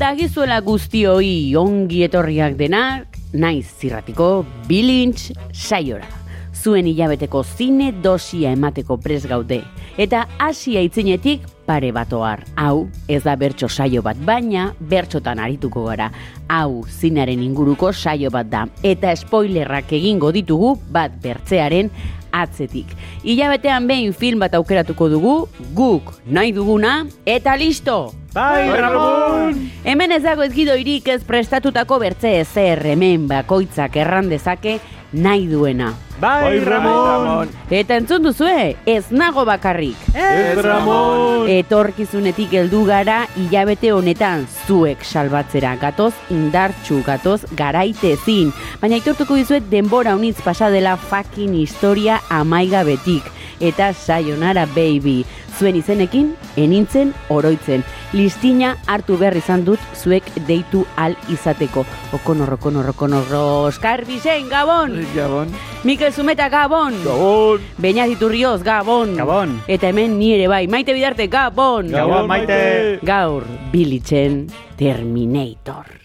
dagizuela guztioi ongi etorriak denak, naiz zirratiko bilintz saiora. Zuen hilabeteko zine dosia emateko pres gaude. Eta hasia itzinetik pare batoar. Hau, ez da bertso saio bat, baina bertxotan arituko gara. Hau, zinaren inguruko saio bat da. Eta spoilerrak egingo ditugu bat bertzearen atzetik. Hilabetean behin film bat aukeratuko dugu, guk nahi duguna, eta listo! Bai, Ramon! Hemen ez dago ezgidoirik ez prestatutako bertze ezer hemen bakoitzak erran dezake nahi duena. Bai, Ramon! Eta entzun duzue, ez nago bakarrik. Ez, Ramon! Etorkizunetik heldu gara hilabete honetan zuek salbatzera gatoz indartxu gatoz garaite ezin. Baina aitortuko dizuet denbora unitz pasa dela fucking historia amaigabetik. Eta sayonara baby. Zuen izenekin, enintzen oroitzen. Listina hartu behar izan dut zuek deitu al izateko. Okonor, okonor, okonor, Oskar Bizen, Gabon! Gabon! Mikel Zumeta, Gabon! Gabon! Beñat Iturrioz, Gabon! Gabon! Eta hemen ni ere bai, maite bidarte, Gabon! Gabon, maite! Gaur, bilitzen Terminator.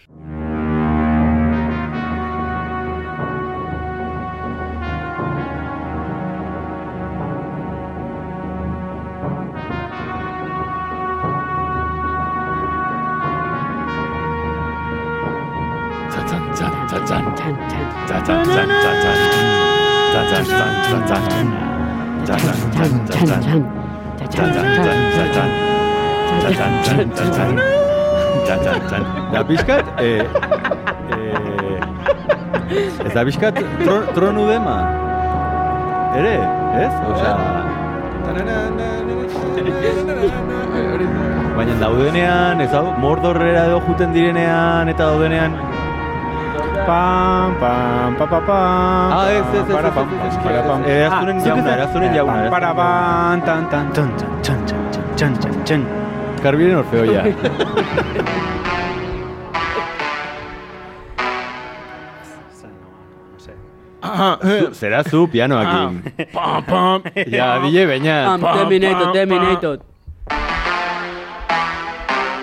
Da pixkat, eh, eh, ez da pixkat tro, tronu dema. Ere, ez? Osea, baina daudenean, ez hau, mordorrera edo juten direnean, eta daudenean, Pam, pam, pa, pa, pam. Ah, ez, ez, ez, Para, ez, pam, ez, ez, para, pam. eh, eraztunen Ah, jauna, eraztunen eh, jauna, pam, eraztunen Para, jauna. pam, tan, tan, tan, tan, tan, tan, tan, tan, tan, tan. Karbiren orfeoia. Ah, Zu- Zera zu pianoakin. Pam, pam. Ja, dile beñat. Am, terminator, pam, terminator.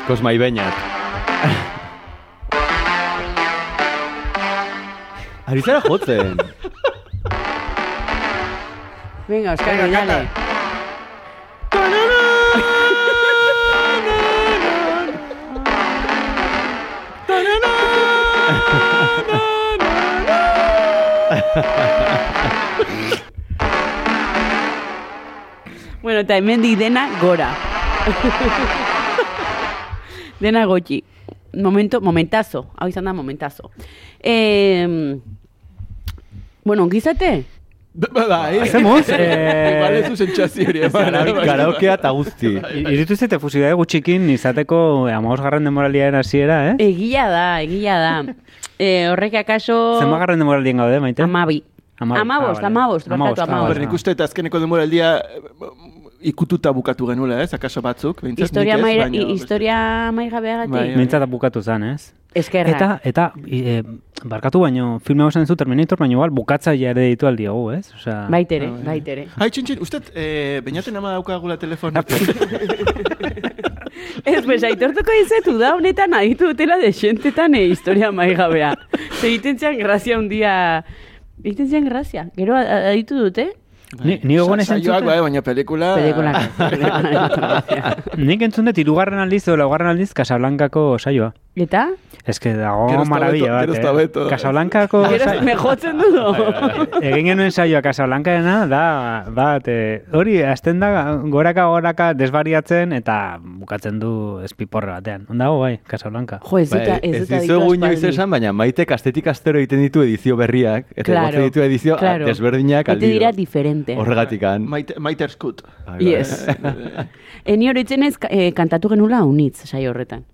Kosmai beñat. Ari zara jotzen. Venga, Oskar, Venga, dale. Bueno, eta hemendik dena gora. dena gotxi. Momento, momentazo. Hau izan da momentazo. Eh, bueno, ongizate? Bai. Hacemos, eh, Igual ez du sentsazio hori. Karaokea eta guzti. Iritu zite fusidae gutxikin izateko amagos garren demoraliaren hasiera, eh? Egia da, egia da. Eh, horrek akaso... Zenba garren demoralien gaude, maite? Amabi. Amabost, Ah, amabost, Amabost, amabost. Ber, nik uste eta azkeneko demoraldia eh, ikututa bukatu genuela, ez? Akaso batzuk, behintzat, Historia, nik ez, baina- historia maigabeagatik. Bai, Mintzat bukatu zen, ez? Eskerrak. Eta, eta, e, barkatu baino, filme hau zu Terminator, baino igual, bukatzaia ere ditu aldiogu, ez? Osea, Baitere, Ah, bai. baitere. Hai, txintxin, usted, eh, beñaten ama daukagula telefono. Ez, pues, aitortuko izetu da, honetan aditu dutela desentetan e historia maigabea. Egiten zian grazia un dia... Egiten zian grazia. Gero aditu dute? Ni, ni gogon esan bai, baina pelikula... Pelikulak. Nik entzun dut, irugarren aldiz edo laugarren aldiz Casablancako saioa. Eta? Ez que dago ez maravilla bat, ez eh? beto. Casablancako... Gero sa- me jotzen du. Egin genuen saioa Casablancaena, da, bat, eh, hori, azten da, goraka goraka desbariatzen, eta bukatzen du espiporre batean. Ondago, bai, Casablanca. Jo, ez dut, Bai, ez ez dut inoiz aspaldi. esan, baina maite kastetik astero egiten ditu edizio berriak, eta Claro, claro, ditu edizio claro. desberdinak aldiro. dira diferente. Horregatikan. Maite, maiter skut. Bai, bai. Yes. Eni horitzen ez eh, kantatu genula unitz saio horretan.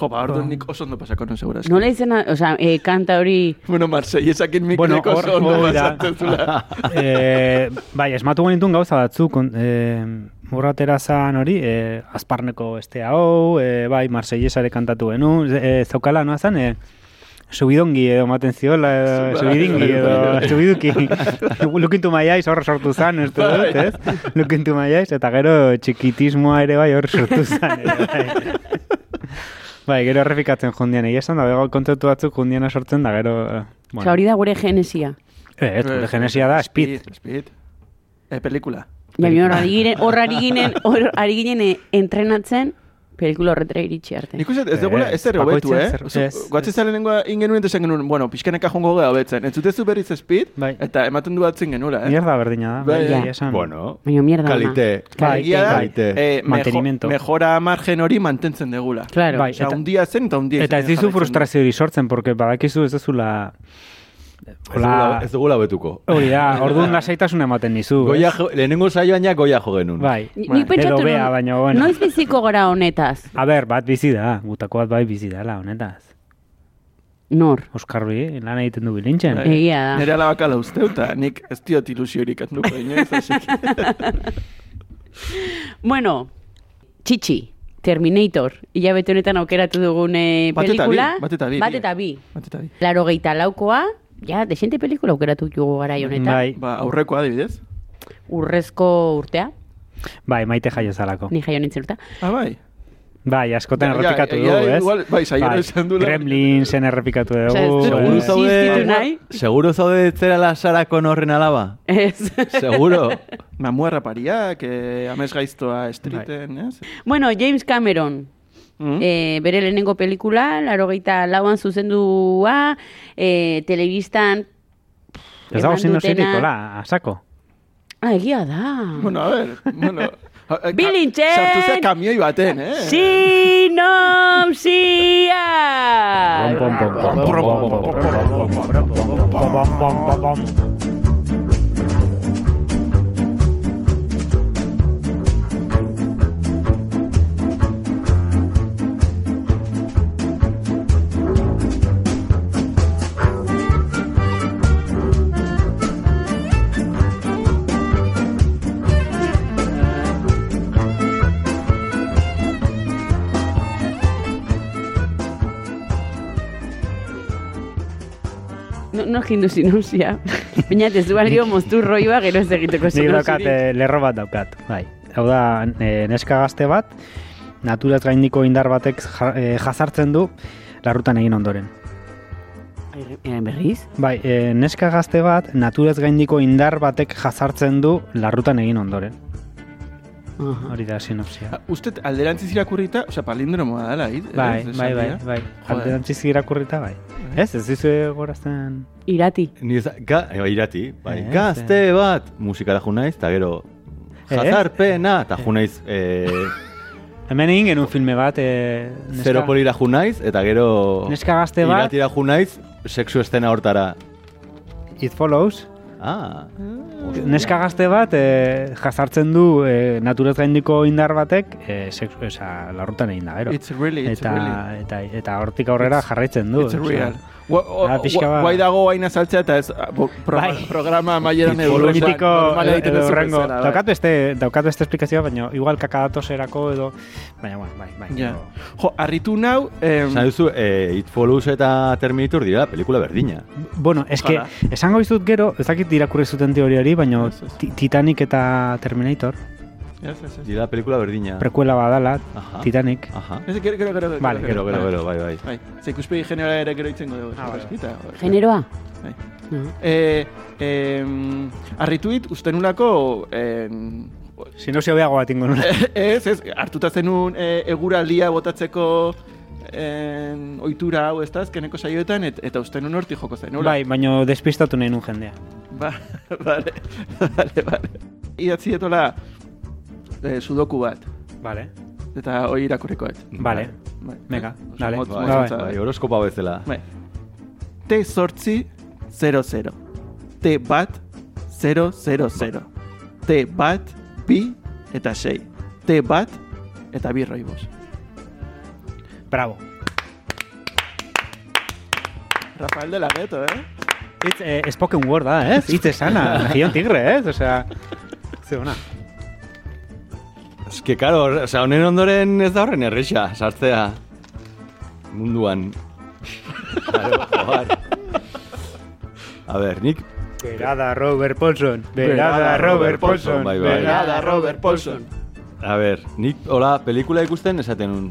Jo, ba, orduan nik oso ondo pasako non segura. Nola izena, osea, eh, kanta hori... Bueno, Marseillesakin mikreko Bueno, bueno, hor- oso ondo hori da. pasatzen zula. eh, bai, esmatu genituen gauza batzuk, kon- eh, morratera zan hori, eh, azparneko este hau, eh, bai, Marsellesare kantatu genu, eh, zaukala, noa zan, eh, subidongi edo maten ziola, edo, subidingi edo, subiduki. Lukintu maiaiz horre sortu zan, ez dut, ez? Lukintu maiaiz, eta gero txikitismoa ere bai horre sortu zan. Bai. gero errepikatzen jundian, egia esan da, bego kontzeptu batzuk jundiana sortzen da, gero... eh, Osea, hori da gure genesia. Eh, ez, gure genesia da, speed. Speed. Eh, pelikula. Baina hor ari ginen, hor ari ginen, hor ari ginen eh, entrenatzen, pelikula horretara iritsi arte. Nik uste, ez dugula, Ez, ez hobetu, bakoitzak eh? ez, Guatzen zaren nengoa ingenuen desan genuen, bueno, pixkaneka jongo gara hobetzen. Entzutezu berriz speed, Bai. eta ematen du batzen genura, eh? Mierda berdina da. Bai, bai, ja. esan. Bueno, Baina mierda kalite. Bai, da, kalite. eh, mejo, Mantenimiento. mejora margen hori mantentzen degula. Claro. Bai. Osea, eta- undia zen eta Eta ez zen dizu jarraitzen du. frustrazio hori sortzen, porque badakizu ez duzula... Ez dugula- Ez dugula betuko. Hori da, orduan lasaitasuna ematen dizu. Goia, jo- lehenengo saioan ja goia jo genuen. Bai. Ni- Nik pentsatu Edo bea, baina, bueno. noiz biziko gara honetaz? A ber, bat bizi da, gutako bat bai bizi dela, honetaz. Nor? Oskarbi, lan egiten du bilintzen. Bai. Egia da. Nire alabakala usteu, eta nik ez diot ilusiorik atnuko inoiz, así que... Bueno, Txitsi, Terminator, hilabete honetan aukeratu dugune bi, pelikula. bat eta bi, Bat bi. eta bi. Bat eta bi. Laro geita laukoa, ja, desente pelikula aukeratu jugu gara honetan. Bai, Ba, aurrekoa adibidez. Urrezko urtea, bai, maite jaio zalako. ni jaio nintzen urtea. Ah, bai. Bai, askotan Ja, ja, errepikatu ja, dugu, ez? igual, bai, saioa izan dula. Gremlinsen errepikatu dugu. Seguro zaude... Seguro zaude zerala Sarako horren alaba? Ez. Seguro? Mamua pariak, eh, amez gaiztoa estriten, ez? bueno, James Cameron, Mm? e, bere lehenengo pelikula, laro geita lauan zuzendua, e, telebistan Ez dago dutena- zirikola, asako. Ah, egia da. Bueno, a ver, bueno... a- a- Bilintxen! Sartu zea kamioi baten, eh? Sinomsia! Pom, pom, pom, pom, pom, pom, pom, pom, pom, pom, pom, pom. No, no jindu sinopsia. Baina ez du balio moztu roioa gero ez egiteko Nik daukat, eh, lerro bat daukat, bai. Hau da, eh, neska gazte bat, naturaz gaindiko indar batek ja- eh, jazartzen du larrutan egin ondoren. Eh, berriz? Bai, eh, neska gazte bat, naturaz gaindiko indar batek jazartzen du larrutan egin ondoren. Hori da sinopsia. Ah, Uste alderantziz irakurrita, osea, palindromoa dela, hit? Bai, bai, bai, bai. Alderantziz irakurrita, bai. Ez, ez dizu gorazten... Irati. Ni ez, ga, e, irati, bai. Eh, Gazte bat, musikara junaiz, eta gero Eh? jazarpena, eta junaiz eh, Hemen egin genuen filme bat, eh, neska, zero polira junaiz, eta gero neska gazte bat, iratira junaiz, sexu estena hortara. It Follows, Ah, neska gazte bat eh, jazartzen du eh, naturaz gaindiko indar batek eh, sexu, oza, larrutan egin da, gero. It's really, it's eta, really. eta, eta hortik aurrera jarraitzen du. It's real. Gua- Ah, guai dago hain saltzea eta ez bai. programa, programa maieran edo politiko horrengo. Daukatu este, daukatu este esplikazioa, baina igual kakadatos erako edo, baina bueno, bai, bai. Jo, harritu nau... Eh, duzu, eh, It Follows eta Terminator dira pelikula berdina. Bueno, eske, esango bizut gero, ez dakit irakurri zuten teoria hori, baina Titanic eta Terminator ez, ez, ez. Dira pelikula berdina. prekuela badala, Aha. Titanic. Aha. Ez, gero, gero, gero. Vale, Gero, gero, gero, bai, bai. Bai, ze ikuspegi generala ere gero itzen dugu. Ah, bai. Generoa? Bai. No. Eh, em, arrituit, uste nulako, em, Sinopsia beago bat ingo nula. ez, ez, hartuta zenun e, eguraldia botatzeko en, ohitura hau, ez da, azkeneko saioetan, et, eta uste nun horti joko zen, Bai, baino despistatu nahi nun jendea. Ba, bale, bale, bale. Idatzi etola eh, sudoku bat, Vale. eta hoi irakurrikoet. Vale. Bai. Venga, Oso dale. Bai, Bai, horoskopa bezala. Bai. T sortzi 00. T bat 000. T bat bi eta sei. T bat eta bi roibos. Bravo. Rafael de la Gueto, eh? It's eh, spoken word da, ez? Hitz esana, Gion Tigre, ez? Osea, ze ona. Ez que, karo, honen ondoren ez da horren erresa, sartzea munduan. Claro, joder. A ber, nik Berada Robert Paulson, berada Robert Paulson, Bai, bai. Berada Robert Paulson. A ber, nik hola pelikula ikusten esaten un.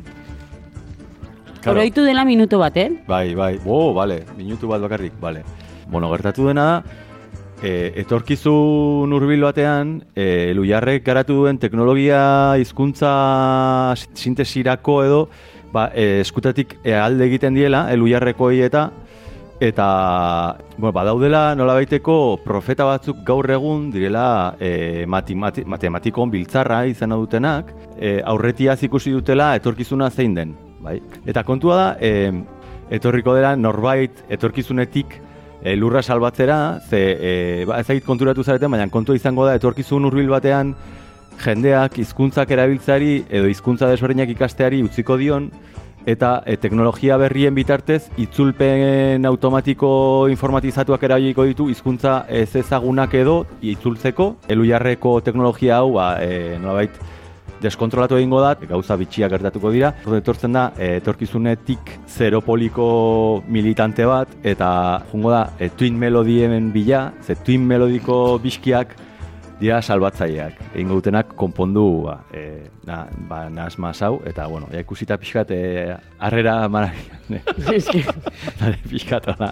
Oroitu dela minutu bat, eh? Bai, bai. Bo, bale, minutu bat bakarrik, bale. Bueno, gertatu dena da, e, etorkizun hurbil batean, e, Lujarrek garatu duen teknologia hizkuntza sintesirako edo, ba, e, eskutatik e, alde egiten diela, e, eta, eta, bueno, badaudela nolabaiteko profeta batzuk gaur egun direla e, matemati, matematikon biltzarra izan dutenak, e, aurretiaz ikusi dutela etorkizuna zein den, bai? Eta kontua da, e, etorriko dela norbait etorkizunetik e, lurra salbatzera, ze e, ba, ezagit konturatu zareten, baina kontua izango da etorkizun hurbil batean jendeak hizkuntzak erabiltzari edo hizkuntza desberdinak ikasteari utziko dion eta e, teknologia berrien bitartez itzulpen automatiko informatizatuak erabiliko ditu hizkuntza ez ezagunak edo itzultzeko elujarreko teknologia hau ba, e, nolabait deskontrolatu egingo da, gauza bitxiak gertatuko dira. Etortzen da, e, etorkizunetik zeropoliko militante bat, eta jungo da, e, twin melodien bila, ze twin melodiko biskiak dira salbatzaileak. Egingo dutenak konpondu ba, e, na, ba, nahaz hau, eta bueno, ja ikusita pixkat, e, arrera marabian. Eske, Dale, pixkat, hola.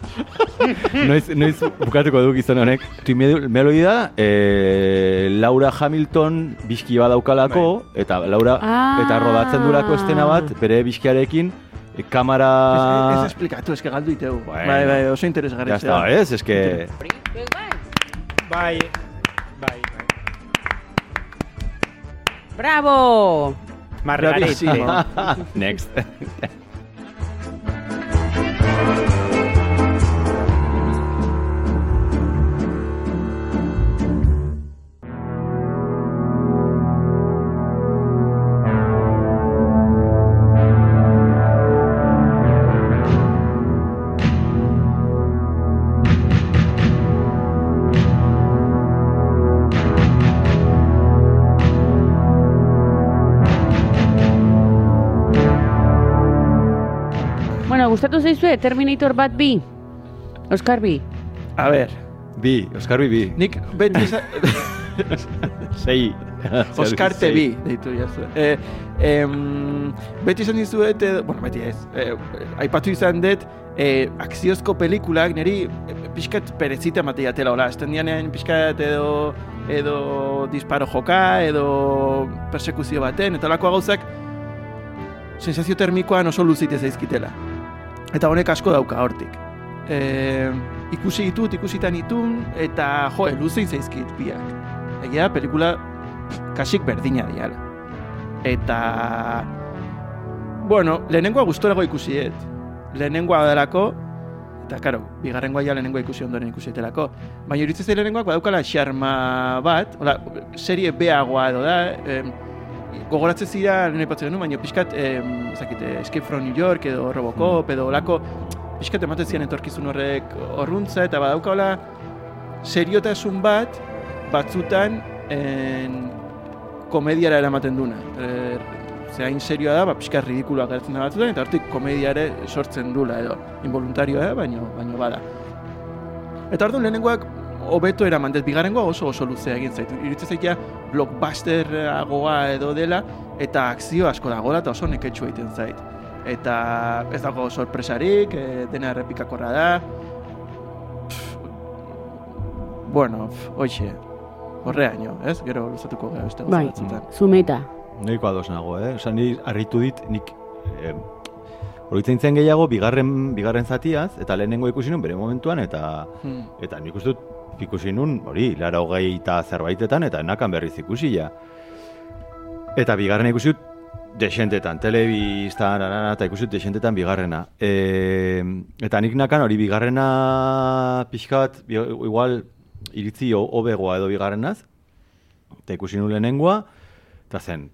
noiz, noiz bukatuko du gizon honek. Twin mel- melodi da, e, Laura Hamilton biski badaukalako, eta Laura, Ah. eta rodatzen durako estena bat, bere biskiarekin, e, kamera... Ez, ez esplikatu, eske galdu iteu. Bueno. Bai, bai, oso interesgarri. Ya está, ez, es que... Bai, bai, bai. Bravo! Margarita. Next. gustatu zaizue Terminator bat bi? Oscar bi? A ver, Bi, Oscar Bi, bi. nik beti. Sei. Oscar Sei. TV, deitu jazu. Eh, em, beti izan dizuet, bueno, beti ez, eh, aipatu izan dut, eh, akziozko pelikulak niri eh, pixkat perezita emate jatela, hola, esten dianean pixkat edo, edo disparo joka, edo persekuzio baten, eta olako gauzak, sensazio termikoan oso luzite zaizkitela. Eta honek asko dauka hortik. E, ikusi ditut, ikusitan itun, eta jo, luzein zaizkit biak. Egia, pelikula kasik berdina diala. Eta, bueno, lehenengoa gustorago ikusi dut. Lehenengoa delako, eta karo, bigarrengoa ja lehenengoa ikusi ondoren ikusi delako. Baina iruditzen zait lehenengoak badaukala xarma bat, hola, serie beagoa edo da, em, gogoratzen zira, lehen aipatzen genuen, baina pixkat, em, ez dakit, eh, Escape from New York edo Robocop edo olako, pixkat ematen ziren etorkizun horrek horruntza, eta badaukala seriotasun bat, batzutan en, komediara eramaten duna. Er, ze hain serioa da, ba, pixka ridikuloa gertzen da batzutan, eta hortik komedia ere sortzen dula edo, involuntarioa da, baino, baino bada. Eta orduan lehenengoak hobeto eraman dut, bigarrengoa oso oso luzea egin zaitu. Iruditzen zaitea blockbusteragoa edo dela, eta akzio asko dagoela eta oso neketxu egiten zait. Eta ez dago sorpresarik, e, dena errepikakorra da. Pff, bueno, hoxe, horreaino, ez? Gero luzatuko gara beste Bai, batzutan. zumeta. Nahiko ados nago, eh? Osa, ni harritu dit, nik... Eh, oroitzen zen gehiago bigarren bigarren zatiaz eta lehenengo ikusi nun bere momentuan eta Hmm. eta nik uste dut ikusi nun hori lara hogei eta zerbaitetan eta enakan berriz ikusi ja. Eta bigarren ikusi dut desentetan, telebistan, arana, eta ikusi dut desentetan bigarrena. E, eta nik nakan hori bigarrena pixka bat, igual iritzi ho- hobegoa edo bigarrenaz, eta ikusi nuen lehenengoa, eta zen,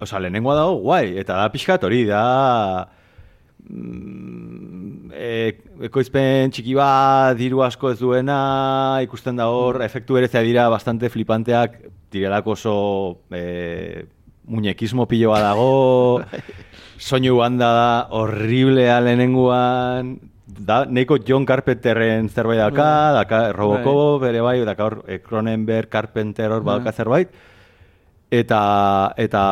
oza, lehenengoa dago, guai, eta da pixka bat hori, da mm, e, ekoizpen txiki bat, diru asko ez duena, ikusten da hor, efektu berezia dira bastante flipanteak, direlako oso e, muñekismo pilo bat dago, soinu banda da, horriblea lehenengoan, da, neiko John Carpenterren zerbait daka, daka Robocop ere bai, daka hor eh, Cronenberg, Carpenter hor badaka zerbait, eta, eta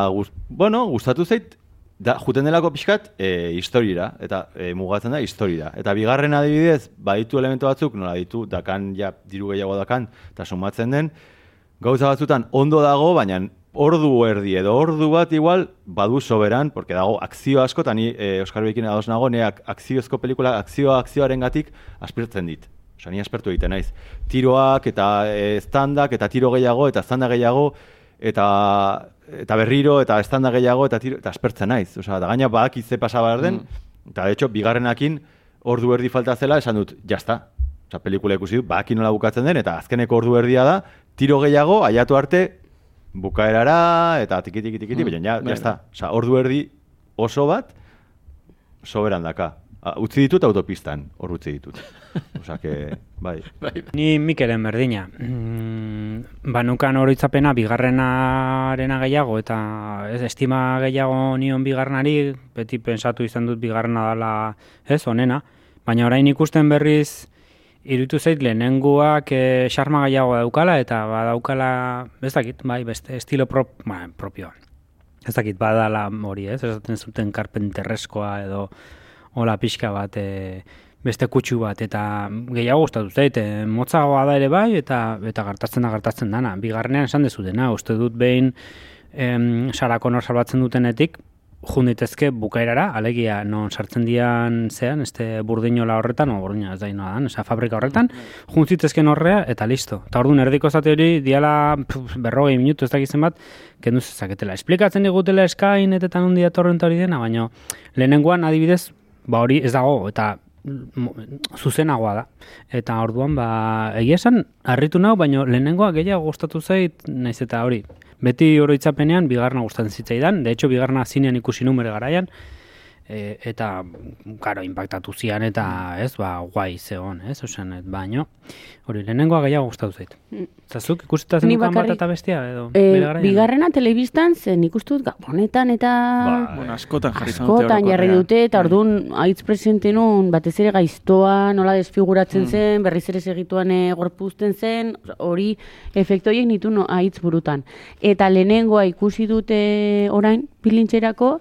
bueno, gustatu zait, da, juten delako pixkat, e, historira, eta e, mugatzen da historira. Eta bigarren adibidez, baditu elementu batzuk, nola ditu, dakan, ja, diru gehiago dakan, eta sumatzen den, gauza batzutan ondo dago, baina ordu erdi edo ordu bat igual badu soberan, porque dago akzio asko, eta ni e, Oskar Bekin ados nago, neak akziozko pelikula, akzioa akzioaren gatik aspertzen dit. Osa, ni aspertu egiten naiz. Tiroak eta e, standak eta tiro gehiago eta standa gehiago eta eta berriro eta estanda gehiago eta tiro, eta aspertzen naiz. Osea, da gaina badaki ze pasa behar den, eta de hecho bigarrenakin ordu erdi falta zela esan dut, jazta. Osea, pelikula ikusi dut, badaki nola bukatzen den, eta azkeneko ordu erdia da, tiro gehiago, aiatu arte, bukaerara, eta tiki tiki tiki tiki, Mm, baina ja, bai, jazta. Osea, ordu erdi oso bat, soberan daka. Ah, Utzi ditut autopistan, hor utzi ditut. Osea, que, bai. Ni Mikelen berdina. Mm, banukan oroitzapena bigarrenarena gehiago eta ez estima gehiago nion bigarrenari, beti pensatu izan dut bigarrena dela ez onena, baina orain ikusten berriz irutu zait lehenengoak e, xarma gehiago daukala eta badaukala, ez dakit, bai, beste estilo prop, ba, propioa. Ez dakit badala hori, ez? Esaten zuten karpenterreskoa edo hola pixka bat e, beste kutsu bat eta gehiago gustatu zait, e, motzagoa da ere bai eta eta gertatzen da gertatzen dana. Bigarrenean esan dezutena, uste dut behin em, Sarah Connor salbatzen dutenetik jun daitezke bukaerara, alegia non sartzen dian zean, este burdinola horretan, o burdina ez da inoa dan, esa fabrika horretan, jun horrea eta listo. Eta orduan erdiko zate hori diala berrogei minutu ez dakizen bat, kendu zezaketela. Esplikatzen digutela eskain eta tan hundi datorren eta hori dena, baina lehenengoan adibidez, ba hori ez dago, eta mo- zuzenagoa da. Eta orduan, ba, egia esan, harritu nau, baina lehenengoa gehiago gustatu zait, naiz eta hori. Beti oroitzapenean, bigarna gustatzen zitzaidan, de hecho, bigarna zinean ikusi numere garaian, e, eta, karo, impactatu zian, eta, ez, ba, guai zeon, ez, osan, et, baino, hori, lehenengoa gehiago gustatu zait. Zazuk ikusita Ni zenukan bat eta bestia, edo, E, bigarrena telebistan zen ikustut gabonetan eta Ba, Bueno, askotan jarri askotan jarri dute eta Bai. orduan aitz presente nun batez ere gaiztoa nola desfiguratzen Mm. zen, berriz ere segituan e, gorpuzten zen, hori efektu horiek nitu no, aitz burutan. Eta lehenengoa ikusi dute orain pilintxerako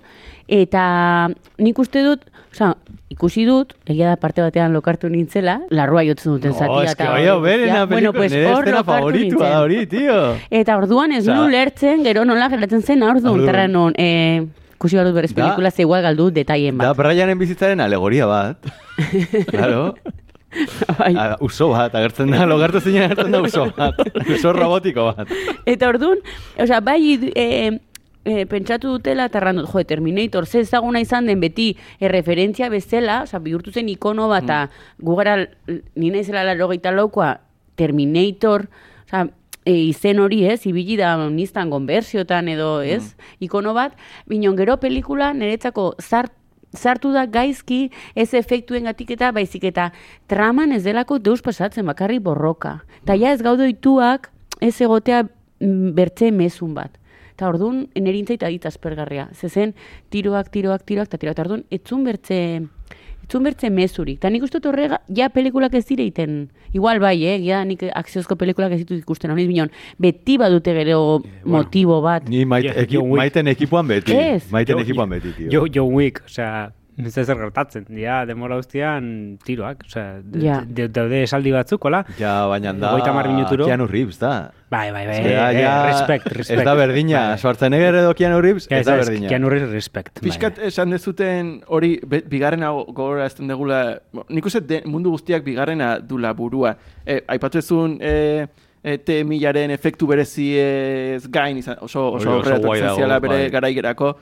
eta nik uste dut, osea, ikusi dut, egia da parte batean lokartu nintzela, larrua jotzen duten zatia. No, eske eta hori berena pelikula, pues, estena favoritua da hori, tio. Eta orduan ez nu lertzen, gero nola geratzen zen orduan, terra non, e, ikusi behar dut berez Da- pelikula ze igual galdu detaien Da, bat. Brianen bizitzaren alegoria bat. claro. Bai. Uso bat, agertzen da, logartu zinen agertzen da uso bat. Uso robotiko bat. Eta orduan, osea, bai e, e, pentsatu dutela, eta erran dut, jo, Terminator, ze ezaguna izan den beti e, referentzia bezala, osea, bihurtu zen ikono bat, eta gu gara, ni naizela laro laukoa, Terminator, osea, e, izen hori ez, ibili da niztan gonbersiotan edo ez, ikono bat, binon gero pelikula niretzako zart sartu da gaizki ez efektuen gatik eta baizik eta traman ez delako deus pasatzen bakarri borroka. Eta ja ez gaude oituak ez egotea mm, bertze mezun bat. Eta orduan, nerintzaita dit aspergarria. Zezen, tiroak, tiroak, tiroak, eta tiroak. Eta orduan, etzun bertze, etzun bertze mezurik. Eta nik uste dut horrega, ja pelikulak ez dire iten. Igual bai, eh? Ja, nik akziozko pelikulak ez ditut ikusten. Honiz binon, beti badute gero motibo bat. Ni maite, Ja, eki, maiten ekipuan beti. Ez. Maiten Jo- ekipuan beti, tio. Jo, John Wick, osea, ez zer gertatzen. Ja, demora guztian tiroak, osea, de- Ja. de- daude esaldi batzuk, hola? Ja, baina da... Hogeita hamar minuturo. Keanu Reeves, da. Bai, bai, bai, Zera, eh, ja, respect, respect. Ez da berdina, Bai. Schwarzenegger edo Keanu Reeves, Ja, ez da ez, berdina. Keanu Reeves respect. bai. Piskat esan dezuten hori, be- bigarrena gogora ezten degula, nik uste de- mundu guztiak bigarrena dula burua. E, aipatu ezun, e, e, te milaren efektu berezi ez gain, izan, oso, oso oso guai etortzen dago, ziala bere bai. garaigerako.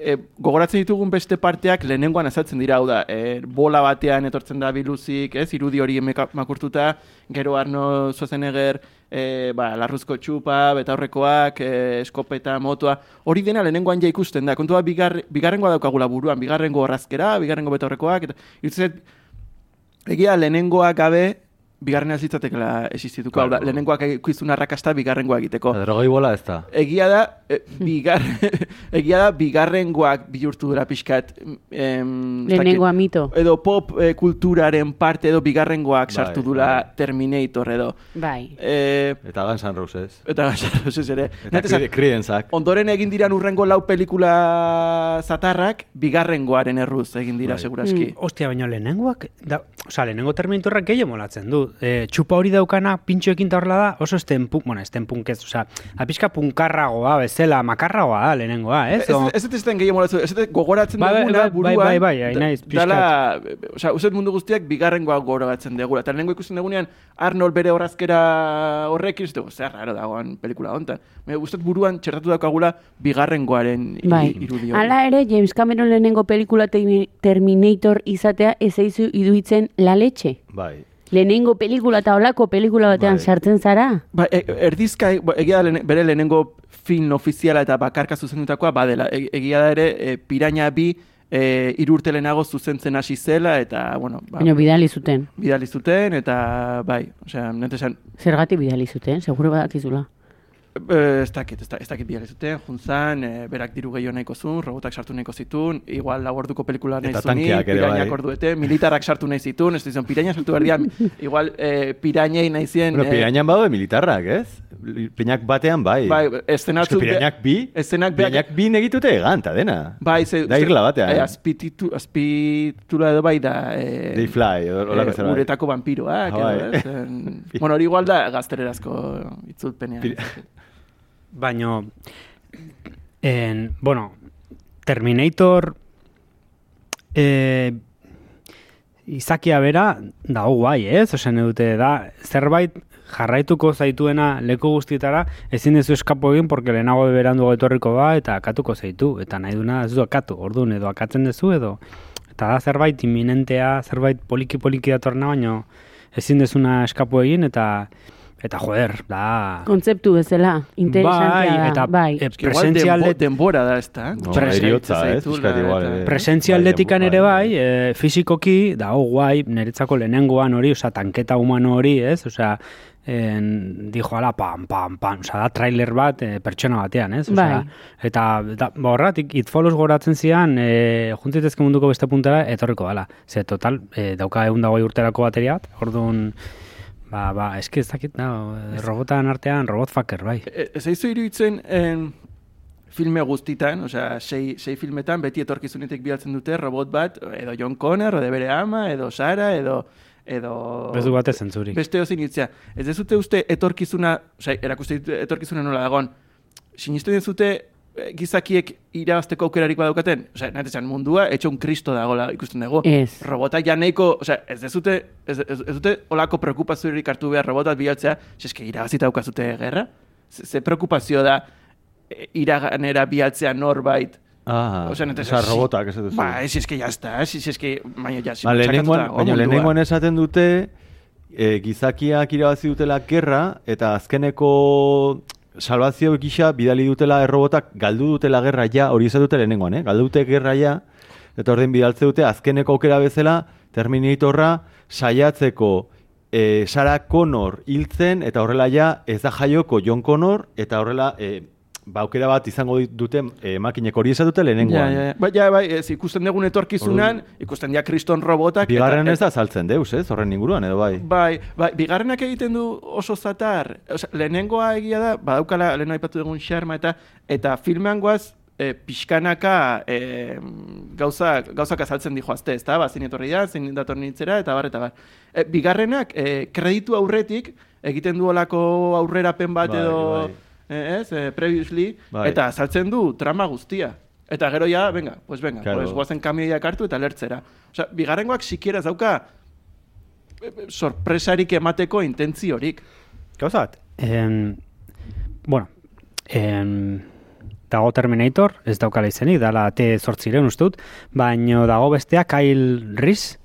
E, gogoratzen ditugun beste parteak lehenengoan azaltzen dira, hau da, e, bola batean etortzen da biluzik, ez, irudi hori makurtuta, gero Arno Schwarzenegger, e, ba, larruzko txupa, betaurrekoak, e, eskopeta, motoa, hori dena lehenengoan ja ikusten da, kontua bigar, bigarrengoa daukagula buruan, bigarrengo orrazkera, bigarrengo betaurrekoak, eta irutzen egia lehenengoa gabe, bigarrena ez litzatekela existituko, hau da, Claro. lehenengoak ikuizun arrakasta bigarrengoa egiteko. Drogoi bola ez da. Egia da, e, bigar, egia da, bigarrengoak bihurtu dira pixkat. Em, Lehenengoa mito. Edo pop e, kulturaren parte edo bigarrengoak Bai, sartu dula bai. Terminator edo. Bai. E, Eta Guns N' Roses. eta ez ere. Eta Nahi esan, Creedenzak. ondoren egin diran urrengo lau pelikula zatarrak, bigarrengoaren erruz egin dira Bai. seguraski. Ostia, baina lehenengoak, da, oza, lehenengo terminatorrak gehiago molatzen du. E, txupa hori daukana, pintxoekin ta horrela da, oso esten punk, bueno, esten punk ez, oza, apizka punkarragoa, bezala, makarragoa da lehenengoa, ez? Ez, O- ez ez ez gehiago molatzu, ez ez gogoratzen Bai, bai, duguna bai, buruan. bai, bai, bai, hain da- naiz, pixkat. Dala, osea, uste mundu guztiak bigarrengoa gogoratzen degula. Eta lehenengo ikusten dugunean Arnold bere horazkera horrekin, ez dugu, zer raro dagoan pelikula hontan. Me gustat buruan txertatu daukagula bigarrengoaren Bai. irudi hori. Hala ere, James Cameron lehenengo pelikula Termi- Terminator izatea ez eizu iduitzen la leche. Bai. Lehenengo pelikula eta olako pelikula batean Bai. sartzen zara? Ba, e, erdizka, bo, egia da lehene- bere lehenengo film ofiziala eta bakarka zuzendutakoa badela. E, egia da ere, e, piraña bi e, irurte lehenago zuzentzen hasi zela, eta, bueno, ba, Baina bidali zuten. bidali zuten, eta, bai, osea, nete esan, Zergatik bidali zuten, seguro badakizula. Eh, ez dakit, ez, da, ez dakit bidali zuten, juntzan, e, berak diru gehiago nahiko zuen, robotak sartu nahiko zitun, igual lau orduko pelikula nahi tankeak ere pirainak bai. orduete, militarrak sartu nahi zitun, ez dizon, piraina sartu behar dira, igual e, pirainei nahi zien, Bueno, pirainan badaude militarrak, ez? Pinak batean bai. bai, Eske eszenatzuk, pirainak bi, eszenak beak- pirainak bi negitute egan, ta dena. bai, ze, Da irla batean, eh? azpititu, azpitura edo bai da, eh, They fly, holako eh, zerbait. uretako vampiroak, Ah, edo, bai. ez? En- bueno, hori igual da gaztererazko itzulpenean. Baino, en, bueno, Terminator eh, izakia bera dago guai, ez? Osen dute da, zerbait jarraituko zaituena leku guztietara, ezin dezu eskapo egin, porque lehenago berandu etorriko ba, eta akatuko zaitu, eta nahi duna ez du akatu, orduan edo akatzen dezu edo, eta da zerbait iminentea, zerbait poliki-poliki datorna, baino ezin dezuna eskapo egin, eta eta joder, da... Kontzeptu bezala, interesantea da. eta bai. eh, igual presentzia alde- denbora da, ez da? No, eriotza, ez? eta- eh. Presentzia Bai, aldetikan bai, ere bai, bai. e, fizikoki, da oh, guai, niretzako lehenengoan hori, osea, tanketa humano hori, ez? Osea, en, dijo ala, pam, pam, pam, osea, da trailer bat e, pertsona batean, ez? Osea, Bai. eta, da, ba, horretik, it follows goratzen zian, e, juntzitezke munduko beste puntara, etorriko dela. Ze, total, e, dauka egun dago urterako bateria bat, orduan, ba, ba, eski ez dakit, da, robotan artean, robot fucker, bai. E- Ez aizu iruditzen en, filme guztitan, osea, sei, sei filmetan, beti etorkizunetik bialtzen dute robot bat, edo John Connor, edo bere ama, edo Sara, edo... edo Ez du batez zentzurik. Beste hozin hitzea. Ez dezute uste etorkizuna, osea, erakuste etorkizuna nola dagon, sinisten dezute eh, gizakiek irabazteko aukerarik badaukaten? Osea, nahi mundua, etxo un kristo dagoela ikusten dugu. Ez. Robotak ja nahiko, osea, ez dezute, ez, ez, ez dute olako preokupaziorik hartu behar robotat bilatzea, eske irabazita daukazute gerra? Ze, ze preokupazio da eh, iraganera bilatzea norbait, Ah, Osea, nete- osea, robotak ez duzu. Ba, ez eske jazta, ez ez eske, baina ja, Ba, dago lehenengoan esaten dute e, gizakiak irabazi dutela gerra eta azkeneko salvazio gisa bidali dutela errobotak galdu dutela gerra ja, hori esatu dute lehenengoan, eh? galdu dute gerra ja, eta ordein bidaltze dute azkeneko aukera bezala Terminatorra saiatzeko e, Sarah Connor hiltzen eta horrela ja ez da jaioko John Connor eta horrela e, ba, aukera bat izango dute e, makinek hori esatu dute Ja, lehenengoan. ja, ja. Ba, ja, bai, ez, ikusten dugun etorkizunan, ikusten dia kriston robotak. Bigarren ez da saltzen deus, ez? Horren inguruan edo bai. Bai, bai, bigarrenak egiten du oso zatar. Osea, lehenengoa egia da, badaukala, lehen aipatu dugun xarma eta eta filmean goaz, e, pixkanaka e, gauzak, gauzak azaltzen di joazte, ez da, ba, zein etorri da, zein dator nintzera, eta bar, eta bar. E, bigarrenak, e, kreditu aurretik, egiten du olako aurrerapen bat Bai, edo, bai. E, ez, e, previously, Bai. eta azaltzen du trama guztia. Eta gero ja, venga, pues venga, Claro. pues guazen kamioiak hartu eta lertzera. Osea, bigarrengoak sikiera ez dauka e, e, sorpresarik emateko intentziorik. Gauza bat, en, bueno, en, dago Terminator, ez daukala izenik, dala T zortzireun uste dut, baino dago bestea Kyle Reese,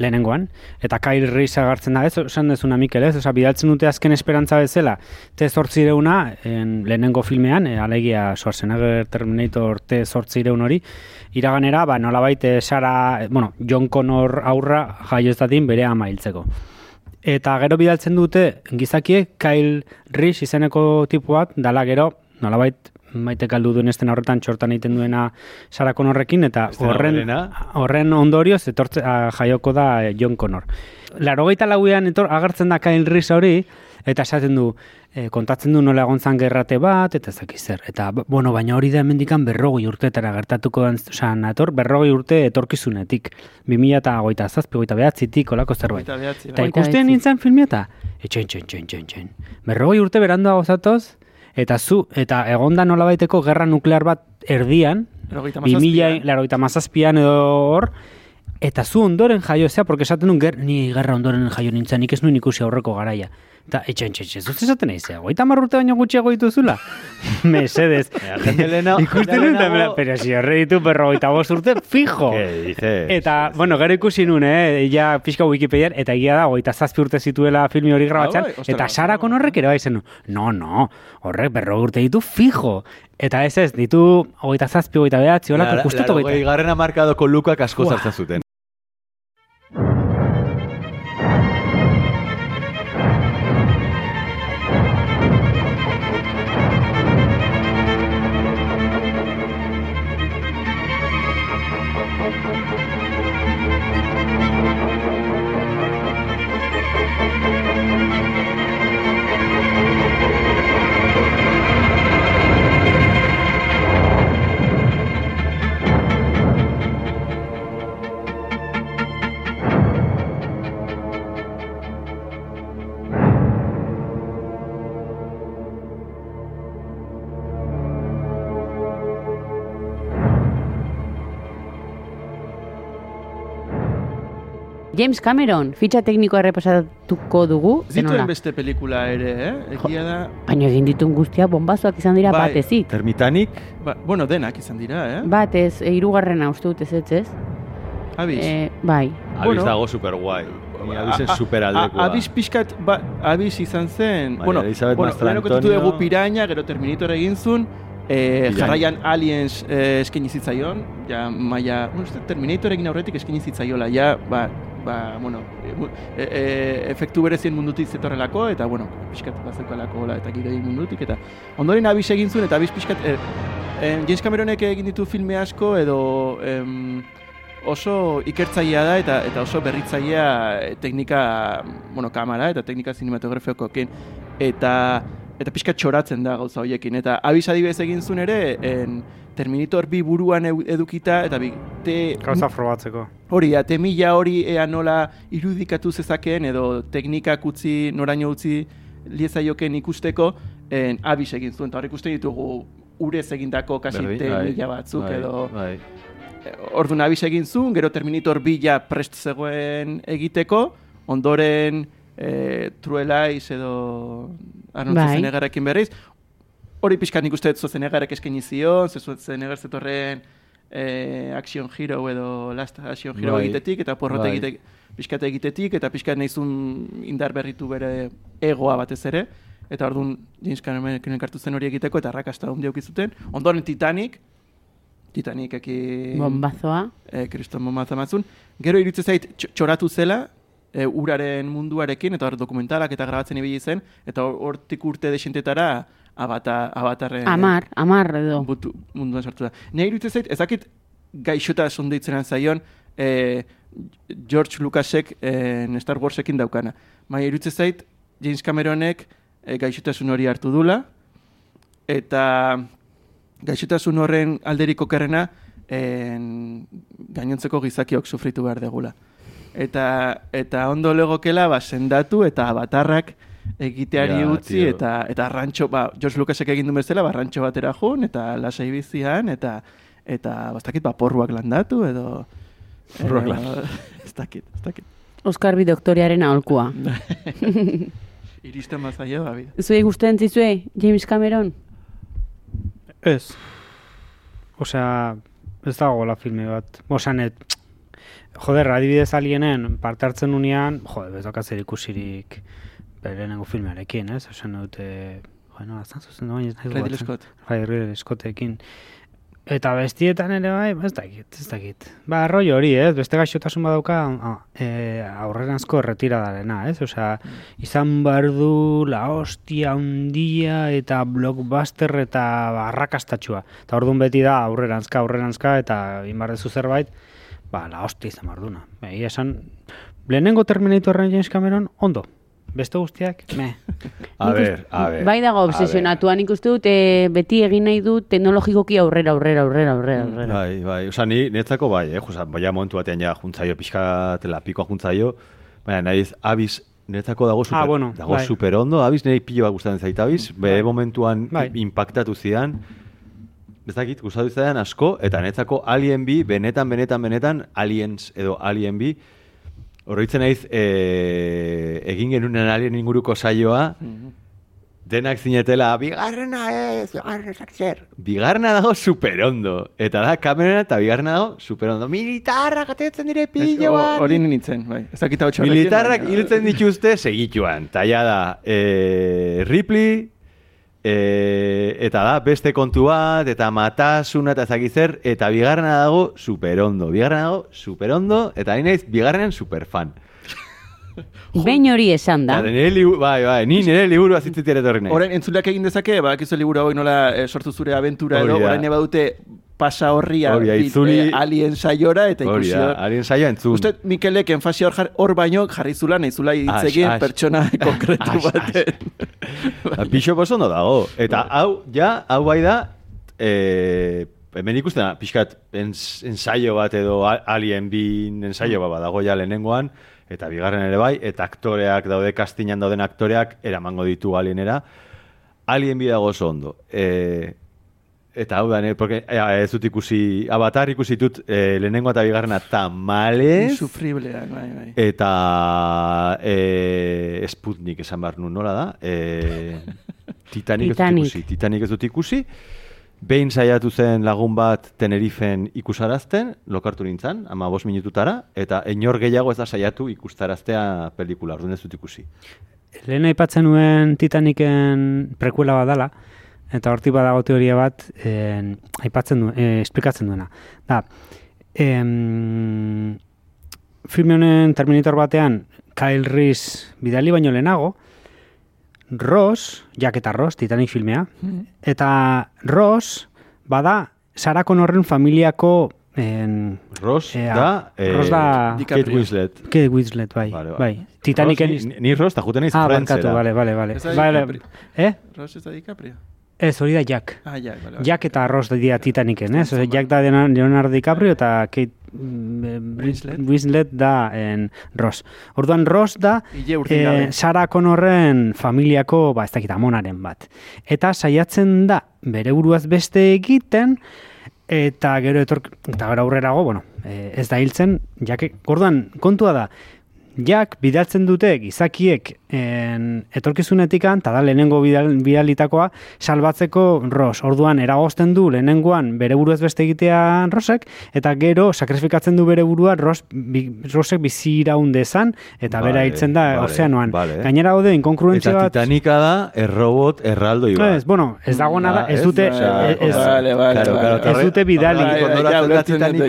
lehenengoan, eta Kyle Reese agartzen da, ez, esan dezuna Mikel, ez, oza, bidaltzen dute azken esperantza bezala, T zortzireuna, en, lehenengo filmean, e, alegia Schwarzenegger Terminator T zortzireun hori, iraganera, ba, nolabait, e, Sara, bueno, John Connor aurra jaio ez bere ama hiltzeko. Eta gero bidaltzen dute gizakiek Kyle Reese izeneko tipu bat, dala gero, nolabait maite kaldu duen esten horretan txortan egiten duena Sarah Connorrekin, eta Estena horren, horren ondorioz etortze, a, jaioko da eh, John Connor. Larogeita lauean etor, agertzen da Kyle Reese hori, eta esaten du, eh, kontatzen du nola egon gerrate bat, eta ez dakiz zer. Eta, bueno, baina hori da hemendikan berrogei urtetara gertatuko den, osea, nator, berrogei urte etorkizunetik. 2000 eta goita zazpi, goita behatzitik, olako zerbait. Eta bai. Ikusten nintzen filmia eta etxen, txen, txen, txen, txen. Berrogei urte beranduago zatoz, eta zu, eta egonda nolabaiteko gerra nuklear bat erdian, Laurogeita 2000, hamazazpian. larogeita mazazpian edo hor, eta zu ondoren jaio zea, porque esaten duen, ger, ni gerra ondoren jaio nintzen, nik ez nuen ikusi aurreko garaia. Eta etxen, txen, txen, zuz esaten nahi zea, goita marrurte baino gutxiago dituzula. Mesedez. Ikusten eta, lehenago- pero si horre ditu berrogeita bost urte, fijo. Eta, bueno, gero ikusi nun, eh, ja pixka Wikipedian, eta egia da, goita zazpi urte zituela filmi hori grabatzen, Ah, bai, eta Sara. Connorrek ere bai zen, no, no, horrek berro urte ditu fijo. Eta ez ez, ditu goita zazpi, goita behatzi, holako, larogei goita. garrena markadoko lukak asko zartzen zuten. James Cameron, fitxa teknikoa errepasatuko dugu, Zituen beste pelikula ere, eh? Egia da, Baina egin ditun guztia bombazoak izan dira Bai. batezik. Termitanik, ba, bueno, denak izan dira, eh? Batez, e, hirugarrena uste dut ez ez ez? Abiz. E, bai. abiz Bueno. dago super guai. Abizen super aldekoa. Abiz pixkat, ba, abiz izan zen, Bai, bueno, Elizabeth bueno lehenoko ditu Mastrantonio. dugu Piraña, gero Terminator egin zuen, eh, Piraña. jarraian Aliens eh, eskaini zitzaion, ja, maia, bueno, Terminator egin aurretik eskaini zitzaiola, ja, ba, ba, bueno, e, e, e, efektu berezien mundutik zetorrelako, eta, bueno, pixkat bazeukalako, hola, eta gidei mundutik, eta ondoren abiz egin zuen, eta abiz pixkat, eh, eh, James Cameronek egin ditu filme asko, edo em, oso ikertzailea da eta eta oso berritzailea teknika, bueno, kamera eta teknika zinematografikoekin eta eta pixka txoratzen da gauza hoiekin eta abiz adibidez egin zuen ere en, Terminator bi buruan edukita eta bi te Gauza frobatzeko. hori da, temila hori ea nola irudikatu zezakeen edo teknikak utzi, noraino utzi liezaioken ikusteko en, abiz egin zuen, eta hor ikusten ditugu urez egindako kasi temila bai, batzuk bai, edo Bai. Orduan abiz egin zuen, gero Terminator bila prest zegoen egiteko, ondoren e, Truelaiz edo Arnold Bai. Schwarzeneggerekin berriz. Hori pixkat nik uste dut Schwarzeneggerek eskaini zion, ze Schwarzenegger zetorren e, Action Hero edo Last Action Hero Bai. egitetik, eta porrot Bai. egite, pixkat egitetik, eta pixkat nahizun indar berritu bere egoa batez ere. Eta orduan James Cameronek elkartu zen hori egiteko, eta arrakasta handia eduki zuten. Ondoren Titanic, Titanic eki Bombazoa. e, kriston bombaza matzun. Gero iritze zait tx- txoratu zela, e, uraren munduarekin, eta hor dokumentalak eta grabatzen ibili zen, eta hor- hortik urte desentetara abata, abatarren Amar, amar edo. butu, munduan sartu da. Nire iritze zait, ezakit gaixota sondeitzen zaion e, George Lucasek e, Star Warsekin daukana. Baina iritze zait, James Cameronek e, gaixotasun hori hartu dula, eta gaixotasun horren alderik okerrena en, gainontzeko gizakiok sufritu behar degula. Eta, eta ondo legokela, ba, sendatu eta batarrak egiteari Ja, utzi tio. eta eta rantxo, ba, George Lucasek egin du bezala, ba, rantxo batera jun, eta lasai bizian, eta eta bastakit, ba, porruak landatu, edo... Porruak edo- landatu. ez dakit, ez dakit. Oskar bi doktorearen aholkua. Iristen bazaio, ba, bide. Zuei gustatzen zizue, James Cameron? Ez. Osea, ez dago la filme bat. Osea, net, joder, adibidez alienen parte hartzen unean, joder, ez daukat zer berenengo filmearekin, ez? Osea, dute, bueno, azan zuzen baina ez naiz Ridley. Scott. Bai, Ridley Scottekin. Eta bestietan ere bai, ez dakit, ez dakit. Ba, arroi hori, ez? Beste gaixotasun badauka ah, e, aurreranzko erretiradarena, ez? Osea, izan behar du la hostia handia eta blockbuster eta barrakastatxua. Eta orduan beti da aurrerantzka, aurrerantzka eta inbarrezu zerbait, ba, la hostia izan behar duna. Egia esan, lehenengo Terminatorren James Cameron, ondo. Beste guztiak, me. A ust- a ver. Bai dago a obsesionatua, nik uste dut eh, beti egin nahi du teknologikoki aurrera, aurrera, aurrera, aurrera, ver. aurrera. Bai, bai, oza, ni netzako bai, eh, oza, baina momentu batean ja juntzaio, pixkat lapikoa juntzaio, baina nahiz, abiz, netzako dago super, Ah, bueno, dago bai. super ondo, abiz nire pilo bat gustatzen zait, abiz, be momentuan Bai. impactatu zidan, ez dakit, gustatu zidan asko, eta netzako Alien bi, benetan, benetan, benetan, Aliens edo Alien bi, horritzen naiz, e, egin genunen Alien inguruko saioa, denak zinetela, bigarrena ez, bigarrena zer. Bigarrena dago superondo. Eta da, kamerera eta bigarrena dago superondo. Militarrak atetzen dire Ez, pilo ho- bat. Hori nintzen, bai. Ez dakit hau txarrekin, Militarrak hiltzen dituzte segituan. Taia da, e, Ripley, e, eta da, beste kontu bat, eta matasuna eta ezakitzer, eta bigarrena dago superondo. Bigarrena dago superondo, eta ni naiz bigarrenen superfan. Behin hori esan da. Eta nire bai, bai, ni nire liburu azitzetik ere torri naiz. Orain entzuleak egin dezake, badakizu liburu hau nola eh, sortu zure abentura edo, orain badute pasa da, bit- itzuli- eh, alien saiora eta ikusi hor. harien saioa entzun. Uste, Mikelek enfasi hor, hor baino jarri zula, nahi zula egin pertsona konkretu As, as. baten. Ba, Bixop oso ondo dago. Eta hau, ja, hau bai da, e, hemen ikusten da, pixkat ens, ensaio bat edo Alien bin ensaio bat badago ja lehenengoan, eta bigarren ere bai, eta aktoreak daude, kastinan dauden aktoreak, eramango ditu Alienera. Alien bi dago oso ondo. E, eta hau da, ne, porque, e, ez dut ikusi, avatar ikusi dut e, lehenengo eta bigarrena tamales, Insufribleak, bai, bai. Eta e, Sputnik esan behar nuen, nola da? E, Titanic, ez Titanic. dut ikusi. Titanic ez dut ikusi. Behin saiatu zen lagun bat Tenerifen ikusarazten, lokartu nintzen, ama bost minututara, eta enor gehiago ez da saiatu ikustaraztea pelikula, orduan ez dut ikusi. Lehen aipatzen nuen Titaniken prekuela bat dala, eta hortik badago teoria bat en, aipatzen du, eh, esplikatzen duena. Da, em, filme honen Terminator batean Kyle Reese bidali baino lehenago, Ross, Jack eta Ross, Titanic filmea, eta Ross bada Sarah Connorren familiako en, Ross Ea, da... eh, Ross da- Kate. Winslet. Kate Winslet, bai, Vale, vale. bai. Titanicen... Ross, ni, ni Ross, eta juten Ah, Friendsera. barkatu, bale, bale, bale. Ez da Vale, DiCaprio. eh? Ross ez da DiCaprio? Ez, hori da Jack. Ah, ja, bale, bale. Jack eta Ross dira Titanicen, ez? Osea, Jack da Leonardo DiCaprio eta Kate mm, Winslet. Winslet da en Ross. Orduan Ross da eh, Sarah Connorren familiako, ba, ez dakit, amonaren bat. Eta saiatzen da bere buruaz beste egiten, eta gero etork, eta gero aurrerago, bueno, eh, ez da hiltzen, Jack, orduan, kontua da, Jack bidaltzen dute gizakiek en, etorkizunetikan, eta da lehenengo bidal, bidalitakoa, salbatzeko Ross. Orduan, eragozten du lehenengoan bere buruaz beste egitea Rossek, eta gero sakrifikatzen du bere burua Ross, bi, Rossek bizi iraun dezan, eta bera Vale, hiltzen da vale, ozeanoan. vale. Gainera gaude, inkongruentzia Eta bat... Titanica da, errobot, erraldoi bat. Ez, bueno, ez dago nada, ez ez? dute, ez, Vale, vale, Claro, vale. claro, ez dute bidali.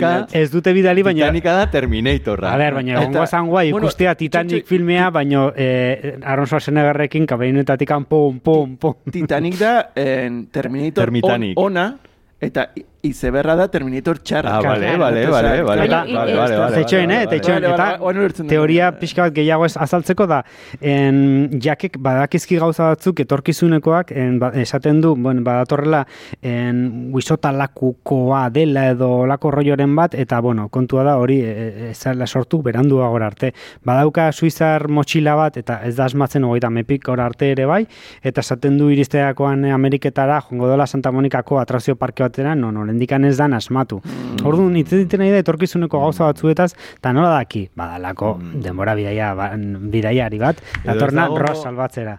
Ja. ez dute bidali, baina... Titanica da Terminatorra. A ber, baina Eta- guai bueno, ikustea Titanic filmea, baino eh, Aaron Schwarzeneggerrekin kabeinetatik pum, pum, pum. Titanic da en, Terminator Termitanic. on, ona, eta izeberra da Terminator txarra. Ah, vale, vale, vale, vale, vale, eh, vale, vale, vale, Teitxoen, vale, eh, vale. Vale, Eta vale, dut. teoria pixka bat gehiago ez azaltzeko da, en, jakek badakizki gauza batzuk etorkizunekoak en, ba, esaten du, bueno, badatorrela en, guisota lakukoa dela edo lako rolloren bat, eta bueno, kontua da hori e, e, ez dela sortu berandua gora arte. Badauka suizar motxila bat, eta ez da asmatzen hogeita mepik gora arte ere bai, eta esaten du iristeakoan Ameriketara, jongo dola Santa Monikako atrazio parke batera, no, no, lendikan ez dan asmatu. Mm. Orduan, hitz egiten nahi da etorkizuneko gauza batzuetaz, eta nola daki, badalako denbora bidaia, ba, bidaiari bat, datorna dago- Ross salbatzera.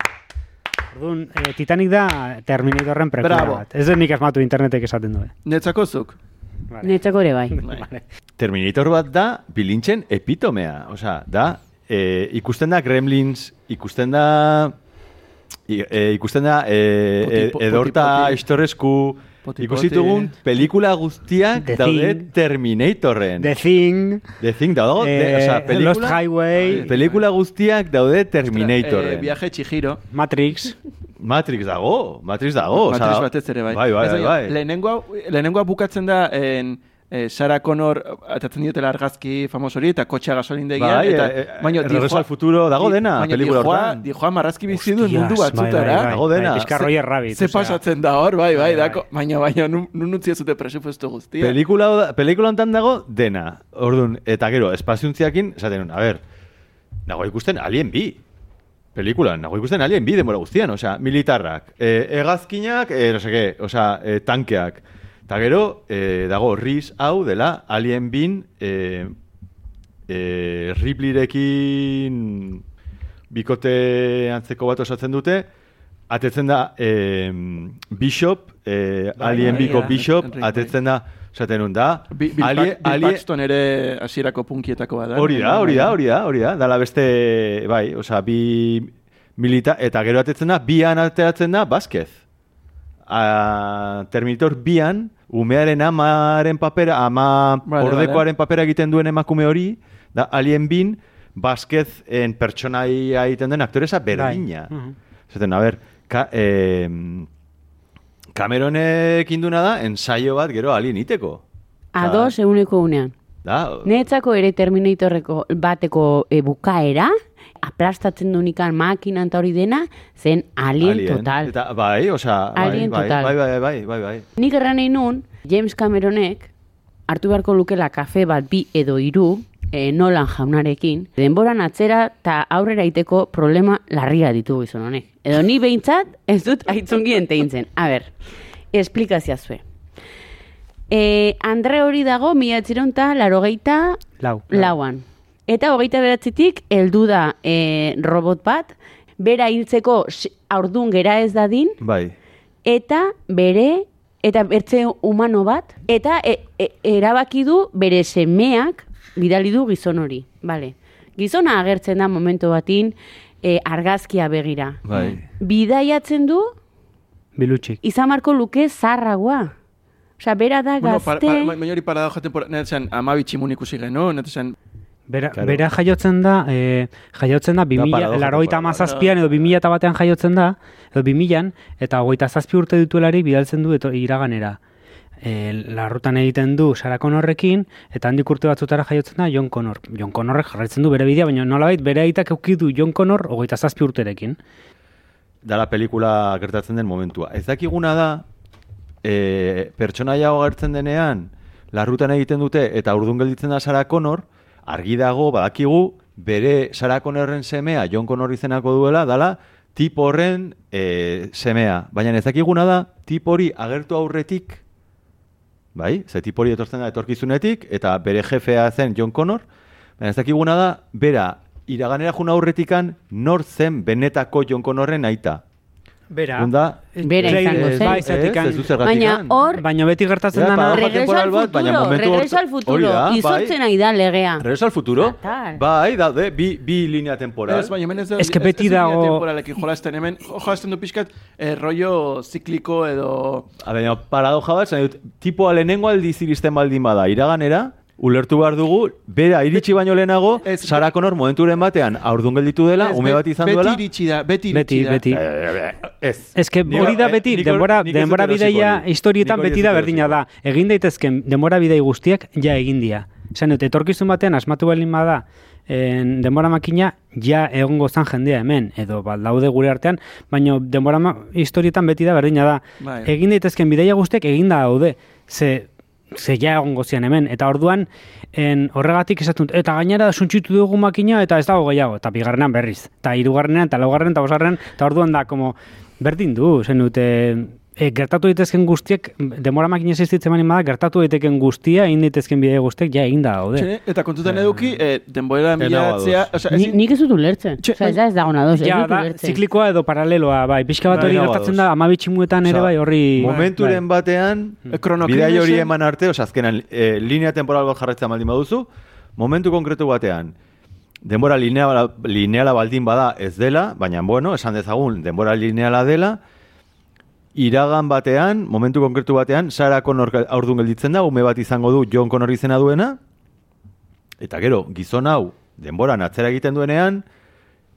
Orduan, eh, Titanic da Terminatorren prekura bat. Ez nik asmatu internetek esaten du. Netzako zuk. Netzako ere bai. Terminator bat da bilintzen epitomea. Osea, da, e, ikusten da Gremlins, ikusten da... i- E, ikusten da e, e, edorta poti- poti. istoresku Poti- ikusi poti. dugun pelikula guztiak The daude Thing. Terminatorren. The Thing, The Thing dago, de, eh, osea, pelikula, Lost Highway, pelikula guztiak daude Eh, Terminatorren. viaje Chihiro. Matrix, Matrix dago, Matrix dago. Matrix osea, batez ere bai. Bai, bai, bai. bai. Lehenengoa, lehenengoa bukatzen da en, eh, Sarah Connor atatzen diotela argazki famos hori eta kotxea gasolindegian Bai, eta eh, eh, baina Regreso al futuro dago dena, pelikula hortan. Dijoa marrazki bizi Hostias, mundu batzutara. bai, bai, Dago dena. bai, Rabbit. Ze pasatzen da hor, bai, bai, Bai, dako, baina, baina, nun, utzi ez dute presupuesto guztia. Pelikula, pelikula hontan dago dena. Orduan, eta gero, espaziuntziakin, esaten nun, a ber, nago ikusten Alien bi. Pelikulan, nago ikusten Alien bi denbora guztian, osea, militarrak, e, hegazkinak, e, no seke, osea, e, tankeak. Eta gero, e, dago Riz hau dela Alien bin e, e, Ripleyrekin bikote antzeko bat osatzen dute, atetzen da e, Bishop, e, Bai, Alien biko bai, Bishop, Enrique, atetzen da, esaten nun da, Bi, Bill, Alie- Bill Alie- Paxton ere hasierako punkietako bat da. Hori da, hori da, hori da, hori da. Dala beste, bai, osea, bi milita, eta gero atetzen da, bian ateratzen da, Vázquez. A, Terminator bian, umearen amaren papera, ama Vale, ordekoaren papera egiten duen emakume hori, da Alien bin, Vázquez en pertsonaia egiten den aktoresa berdina. Bai. Mhm. Zaten, a ber, ka, eh, Cameronek induna da, ensaio bat gero alien iteko. Ados eguneko unean. Da, Netzako ere Terminatorreko bateko e, bukaera, aplastatzen dunikan makina eta hori dena, zen alien, total. Eta, bai, osea, bai, Alien bai, total. bai, bai, bai, bai, bai. Nik erran nun, James Cameronek hartu beharko lukela kafe bat bi edo hiru e, Nolan jaunarekin, denboran atzera eta aurrera iteko problema larria ditu gizon honek. Edo ni behintzat ez dut aitzongi enteintzen. A ber, esplikazia zue. E, Andre hori dago mila etzironta larogeita Lau. lauan. Eta hogeita beratzitik heldu da e, robot bat, bera hiltzeko aurdun gera ez dadin, Bai. eta bere eta bertze humano bat eta e, e, erabaki du bere semeak bidali du gizon hori. Vale. Gizona agertzen da momentu batin e, argazkia begira. Bai. Bidaiatzen du Bilutxik. izan marko luke zarragoa. Osea, bera da Bueno, gazte... para, para, baina hori paradoja temporada, netzen amabi Bera, Claro. bera jaiotzen da, e, jaiotzen da, 2000, paradoja larogeita temporala. amazazpian edo 2000 eta batean jaiotzen da, edo 2000an, eta hogeita zazpi urte dituelari bidaltzen du eto, iraganera. E, larrutan egiten du Sarah Connorrekin, eta handik urte batzutara jaiotzen da John Connor. John Connorrek jarraitzen du bere bidea, baina nolabait bere aitak euki du John Connor hogeita zazpi urterekin. Dala pelikula gertatzen den momentua. Ez dakiguna da, e, pertsonaia agertzen denean, larrutan egiten dute, eta urdun gelditzen da Sarah Connor, argi dago, badakigu, bere Sarah Connorren semea, John Connor izenako duela, dala, tip horren e, semea. Baina ez dakiguna da, tip hori agertu aurretik, bai? Ze tip hori etortzen da etorkizunetik, eta bere jefea zen John Connor, baina ez dakiguna da, bera, iraganera juna aurretikan, nor zen benetako John Connorren aita. Bera. Bunda, Bera izango zen. Bai, zergatik Baina hor, Baina beti gertatzen dana... regreso al temporal bat, baina futuro, momentu regreso hor- al futuro, hori da, bai. da legea. Regreso al futuro? Bai, daude, bi, bi linea temporal. Ez, baina hemen ez da... Ez que beti ez, ez dago- temporalekin jolasten hemen, jo- jolasten du pixkat, eh, rollo zikliko edo... A baina paradoja bat, zan dut, tipoa lehenengo aldiz iristen baldin bada iraganera, ulertu behar dugu, bera iritsi baino lehenago, Ez, Sarah Connor momenturen batean aurdun gelditu dela, Ez, ume bat izan beti duela. iritsi da, beti iritsi Beti, da. beti. Eh, Ez. Ez que hori da eh, beti, nik- denbora, denbora hori. historietan beti da berdina da. Egin daitezken denbora bidei guztiak ja egin dira. Esan dut, etorkizun batean asmatu baldin bada en, denbora makina ja egongo zan jendea hemen, edo baldaude gure artean, baina denbora ma, historietan beti da berdina da. Bai. Egin daitezken bideia guztiak eginda daude. Ze, ze ja egongo zian hemen. Eta orduan, en, horregatik esatun, eta gainera suntxitu dugu makina eta ez dago gehiago. Eta bigarrenan berriz. Eta hirugarrenean, eta laugarrenan, eta bosgarrenan, eta orduan da, como, berdin du, zen dute, e, gertatu daitezken guztiek, demora makina existitzen bani bada, gertatu daiteken guztia, egin daitezken bidea guztiek, ja egin da daude. Txene, eta kontutan eduki, eh, denbora Ena bilatzea, badoz. osea, Ni, ezin- nik ez dut ulertzen. Txe, Osa, ez da ez dago nadoz, ez Ja, dut da, ulertzen. ziklikoa edo paraleloa, bai, pixka bat Bai, hori gertatzen da, amabitximuetan ere Osea, bai, horri... Momenturen bai. batean, Chrono bidai hori eman arte, oza, azkenan, e, linea temporal bat jarretzen baldin baduzu, momentu konkretu batean, denbora lineala, lineala baldin bada ez dela, baina, bueno, esan dezagun, denbora lineala dela, iragan batean, momentu konkretu batean, Sarah Connor aurdun gelditzen da, ume bat izango du John Connor izena duena, eta gero, gizon hau, denboran atzera egiten duenean,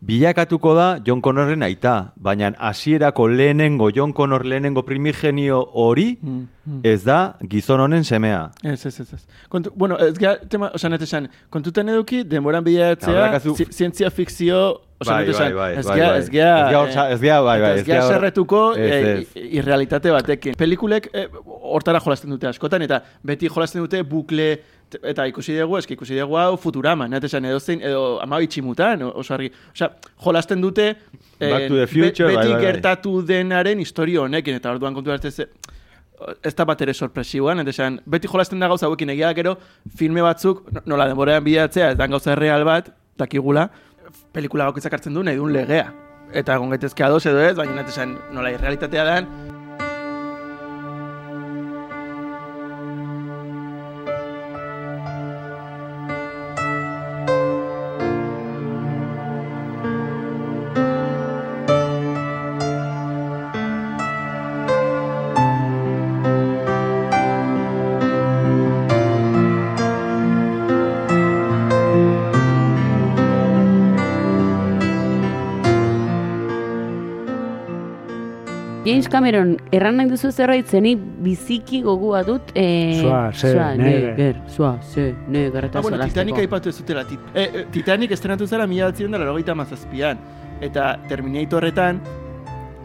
bilakatuko da John Connorren aita, baina hasierako lehenengo John Connor lehenengo primigenio hori Mm, mm. ez da gizon honen semea. Ez, ez, ez, ez. Kontu, bueno, ez gara, tema, osan, esan, kontutan eduki, denboran bilatzea, zientzia fikzio, osan, Bai, bai, bai, ez bai, gea, bai. ez gea, Ez gea bai, bai, ez gea serretuko eh, irrealitate batekin. Pelikulek eh, hortara jolasten dute askotan, eta beti jolasten dute bukle, eta ikusi dugu, eski ikusi dugu hau Futurama, net esan, edo zein, edo amabitximutan, oso argi. Osea, jolasten dute, Back to eh, the Future, be- bai, beti bai, bai. gertatu denaren historio honekin, eta orduan kontu arte ze, ez da bat ere sorpresiuan, eta esan, beti jolasten da gauza hauekin egia gero, filme batzuk, no- nola denborean bilatzea, ez da gauza real bat, dakigula, pelikula bakoitzak hartzen du nahi duen legea. Eta egon gaitezke ados edo ez, baina esan, nola irrealitatea dan, James Cameron, erran nahi duzu zerbait zeni biziki gogua dut... Eh, Sua, ze, sua, neger. neger, sua, ze, neger, eta Ah, bueno. Titanic aipatu ez dutela. Tit eh, eh, Titanic estrenatu zara mila batzen da larogeita mazazpian. Eta Terminatorretan,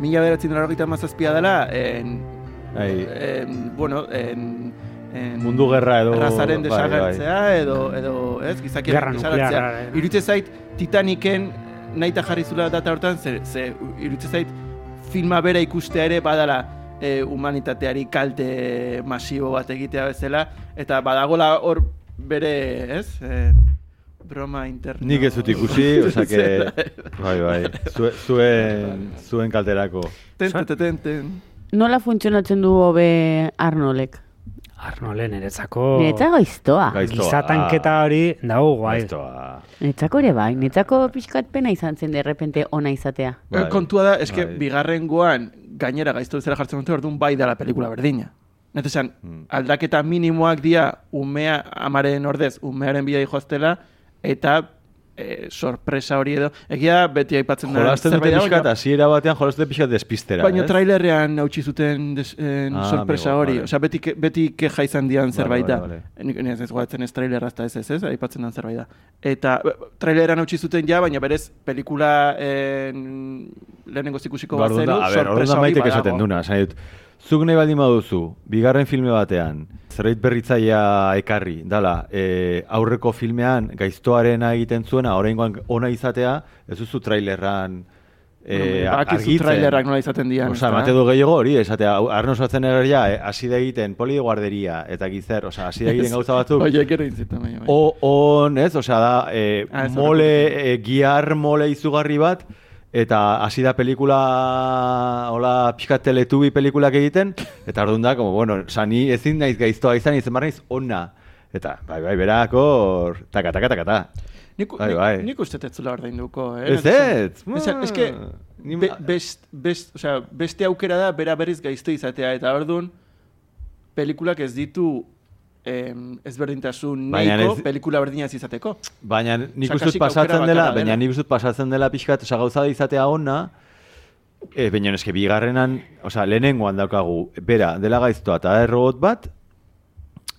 mila beratzen da larogeita mazazpia dela, en, Bai, en, bueno, en, en, mundu gerra edo... razaren bai, bai. desagertzea edo, edo, ez, gizakiaren Gerra desagertzea. eh. Irutze zait, Titaniken nahi eta jarri zula data hortan, ze, ze irutze zait, filma bera ikustea ere badala e, humanitateari kalte masibo bat egitea bezala, eta badagola hor bere, ez, e, broma interno. Nik ez dut ikusi. Zera. Bai, bai, Zue- zuen, zuen kalterako. Ten, ten, ten, ten. Nola funtzionatzen du hobe Arnolek? Arnolen, niretzako... Niretzako iztoa. Gaiztoa. Giza tanketa hori, dago guai. Gaiztoa. Niretzako ere bai, niretzako pixkat pena izan zen derrepente ona izatea. Bai. Kontua da, eske Bai. bigarrengoan gainera gaizto bezala jartzen dute, orduan bai dela pelikula berdina. Net esan, Mm. aldaketa minimoak dia umea amaren ordez, umearen bidai joaztela, eta e, sorpresa hori edo. Egia beti aipatzen da. Jolasten dute pixkat, hasiera batean jolasten dute pixkat despistera, Baina trailerrean hautsi zuten des, en, Ah, sorpresa amigo, hori. vale. Osea, beti, beti keja izan dian zerbait da. vale, Nik nik ez gogatzen ez trailerra ez ez ez, ez, aipatzen den zerbait da. Eta traileran hautsi zuten ja, baina berez pelikula en, lehenengo ikusiko Ba, orduan bazenu, da- a ber, orduan sorpresa hori maitek badago. esaten duna, esan dut. Zuk nahi baldin baduzu, bigarren filme batean, zerbait berritzaia ekarri, dala, e, aurreko filmean gaiztoarena egiten zuena, oraingoan ona izatea, ez duzu trailerran e, Bakizu trailerrak nola izaten dian. Osa, emate du gehiago hori, esatea, Arno Schwarzenegger hasi da egiten poli de guarderia, eta gizer, osa, hasi da egiten gauza batzuk, Oie, gero intzita, baina. bai. O, on, ez, osea da, e, Ah, mole, e, giar mole izugarri bat, eta hasi da pelikula, hola, pixkat teletubi pelikulak egiten, eta orduan da, como, bueno, sani ezin naiz gaiztoa izan, izan barra naiz ona. Eta, bai, bai, berak taka, taka, taka, taka. Nik, Bai, nik, bai. nik uste tetzula ordainduko, eh? Ez ez! Esan, eske, Ni- be, best, best, osea, beste aukera da bera berriz gaizto izatea, eta orduan pelikulak ez ditu em, ezberdintasun Baina nahiko ez- pelikula berdina ez izateko. Baina nik Osea, uste dut pasatzen aukera dela, bakarra baina dela. nik uste dut pasatzen dela pixkat, oza, gauza izatea ona, e, baina eske bigarrenan, oza, lehenengoan daukagu, bera, dela gaiztoa eta da robot bat,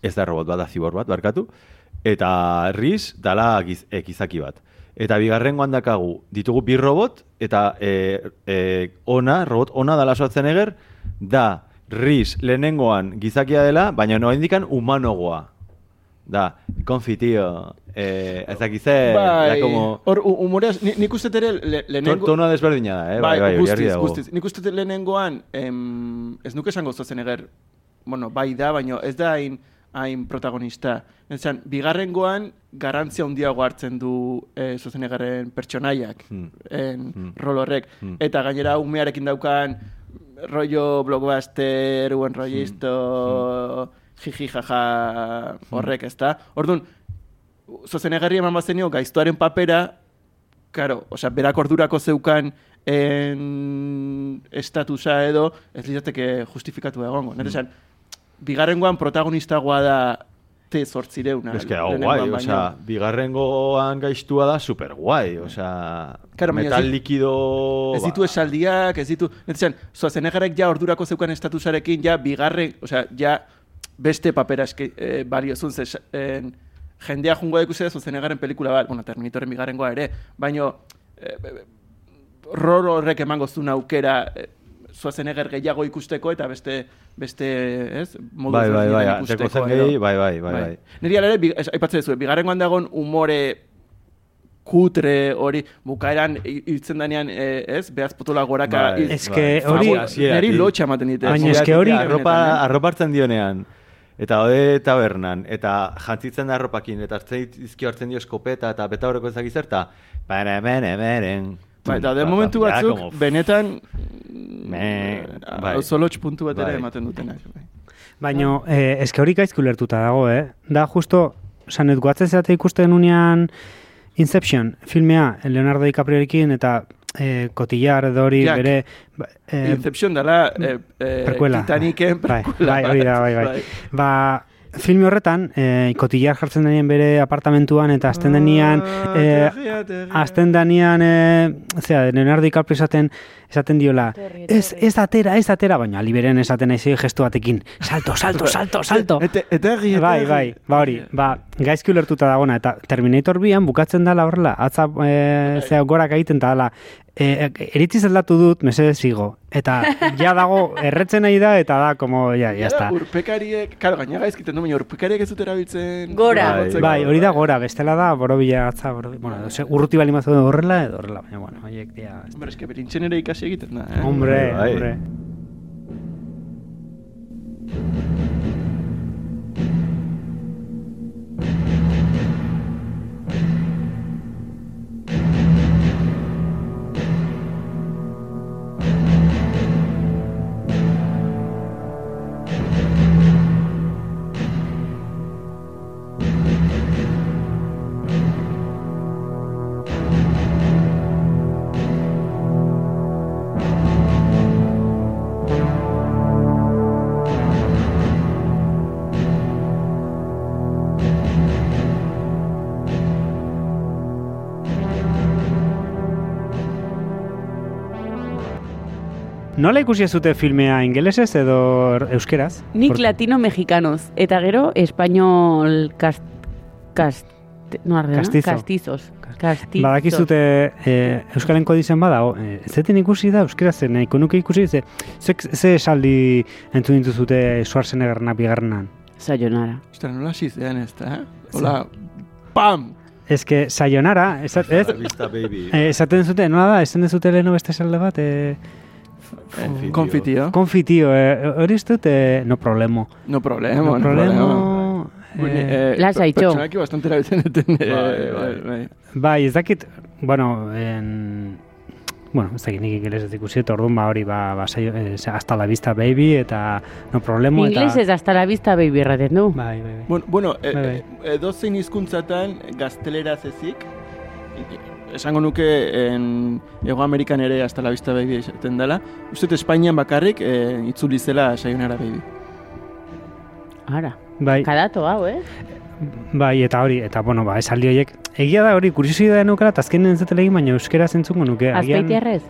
ez da robot bat, da zibor bat, barkatu, eta Riz dala giz, e, gizaki bat. Eta bigarrengoan dakagu, ditugu bi robot, eta e, e, ona, robot ona dala soatzen eger, da Riz lehenengoan gizakia dela, baina no indikan humanogoa. Da, konfitio, eh, ez dakize, da como... hor, hu- humorea, ni- nik uste dut ere le, lehenengo... tona desberdina da, eh? Bai, bai, hori guztiz, guztiz. Nik uste lehenengoan, em, ez nuke esango zozen eger, bueno, bai da, baina ez da hain, hain protagonista. Ezan, bigarrengoan garrantzia handiago hartzen du e, zuzenegaren pertsonaiak, Hmm. en Hmm. rol horrek. Hmm. Eta gainera umearekin daukan rollo blockbuster, buen rollisto, jiji jaja horrek, ezta? Orduan, zozenegarri eman bazenio gaiztoaren papera, Karo, osea, berak ordurako zeukan en estatusa edo, ez litzateke justifikatu egongo. Nire esan, bigarrengoan protagonistagoa da te zortzireuna. Ez que, hau guai, osea, bigarrengoan gaiztua da super guai, osea, Claro, metal likido... Ez ditu esaldiak, ez ditu... Netzen, Zuazenegarek ja ordurako zeukan estatusarekin, ja bigarren, osea, ja beste papera eske, eh, baliozun, ze, en, jendea jungo da ikusi da Zuazenegaren pelikula bat, bueno, Terminatoren bigarrengoa ere, baino, eh, eh, rol horrek emango zuen aukera eh, Schwarzenegger gehiago ikusteko eta beste beste, ez? Modu Bai, bai, bai, ikusteko gehi, bai, bai, bai, bai. Niri ala ere, bi- ez- aipatzen duzu, bigarrengoan dagon umore kutre hori bukaeran hi- hiltzen danean, eh, ez? Behaz potola goraka. Bai, Ez que hori- Niri lotxa ematen dit. Baina que hori- arropa, arropa hartzen dionean, eta ode tabernan, eta jantzitzen da arropakin, eta hartzen dizkio hartzen dio eskopeta, eta beta horreko ezak izerta, bere, bere, beren. Bai, eta de momentu batzuk, benetan, Me- bai. bai. solotx puntu bat ere Bai. ematen dutenak. Bai. Baina, eh, eske hori gaizki ulertuta dago, eh? Da justo, sanet guatzen zate ikusten unean Inception filmea Leonardo DiCapriorekin eta eh, kotillar edo hori bere... Eh, Inception dela eh, eh. Titaniken Bai, prequela. bai, hori da, bai, bai. Ba, filme horretan, eh, kotillar jartzen denean bere apartamentuan eta azten denean, Ah, eh, tegia. azten denean, eh, zera, Leonardo DiCaprio esaten, esaten diola, ez, ez atera, ez atera, baina liberen esaten nahi gestu batekin, salto, salto, salto, salto. Eta egi, eta Bai, bai, ba hori, ba, gaizki ulertuta dagona, eta Terminator bian bukatzen dala horrela, atza, e, zera, gorak egiten eta dala, e, eritziz aldatu dut, mesedez zigo, eta ja dago, erretzen nahi da, eta da, como, ja, ya Gara, está. Urpekariek, karo, gaina gaizkiten du, baina urpekariek ez dut erabiltzen... Gora. gogotzeko. Bai, hori da gora, bestela da, borobila atza, boro, bueno, ze, urruti bali mazu horrela, edo horrela, baina, bueno, horiek dia, Hombre, eske berintxen ere ikasi egiten da, eh? hombre, Bai. hombre. Nola ikusi zute filmea ingelesez edo euskeraz? Nik Por- latino-mexikanos, eta gero español kast... kast... No, arre, Castizo. Kastizos. Kastizos. Badakizute e, Euskalen kodizen badago, e, zeten ikusi da Euskera zen, nahiko nuke ikusi, ze, ze, ze esaldi entzun dituzute Schwarzeneggernak bigarrenan. Sayonara. Ostra, nola hasi zean ez da, eh? Hola, pam! Ez que sayonara, ez, ez, Vista baby. e, esaten zute, nola da, esan dezute leheno beste esalde bat, e, Confitio. Konfitio. konfitio, e, hori ez dut, e, no problemo. No problema, No no problemo, Bueno, eh, eh, Lasaitxo. Pertsonaki bastante erabiltzen duten. eh, Bai, bai. bai. Ez dakit, bueno, en, bueno, ez dakit nik ingeles ez ikusi, eta orduan ba hori, ba, ba saio, eh, hasta la vista baby, eta no problemo, eta... Inglesez hasta la vista baby erraten du. Bai, bai, bai. Bueno, bueno e, Bai, bai. e, edozein hizkuntzatan gazteleraz ezik, esango nuke en Ego Amerikan ere hasta la vista baby esaten dela. Uste dut Espainian bakarrik e, itzuli zela Sayonara baby. Ara. Bai, Kadato hau, eh? bai, eta hori, eta bueno, ba, esaldi horiek, egia da hori, kuriosidadea nukela, eta azkenen entzatela egin, baina euskera zentzuko nuke. agian- Azpeitiarrez?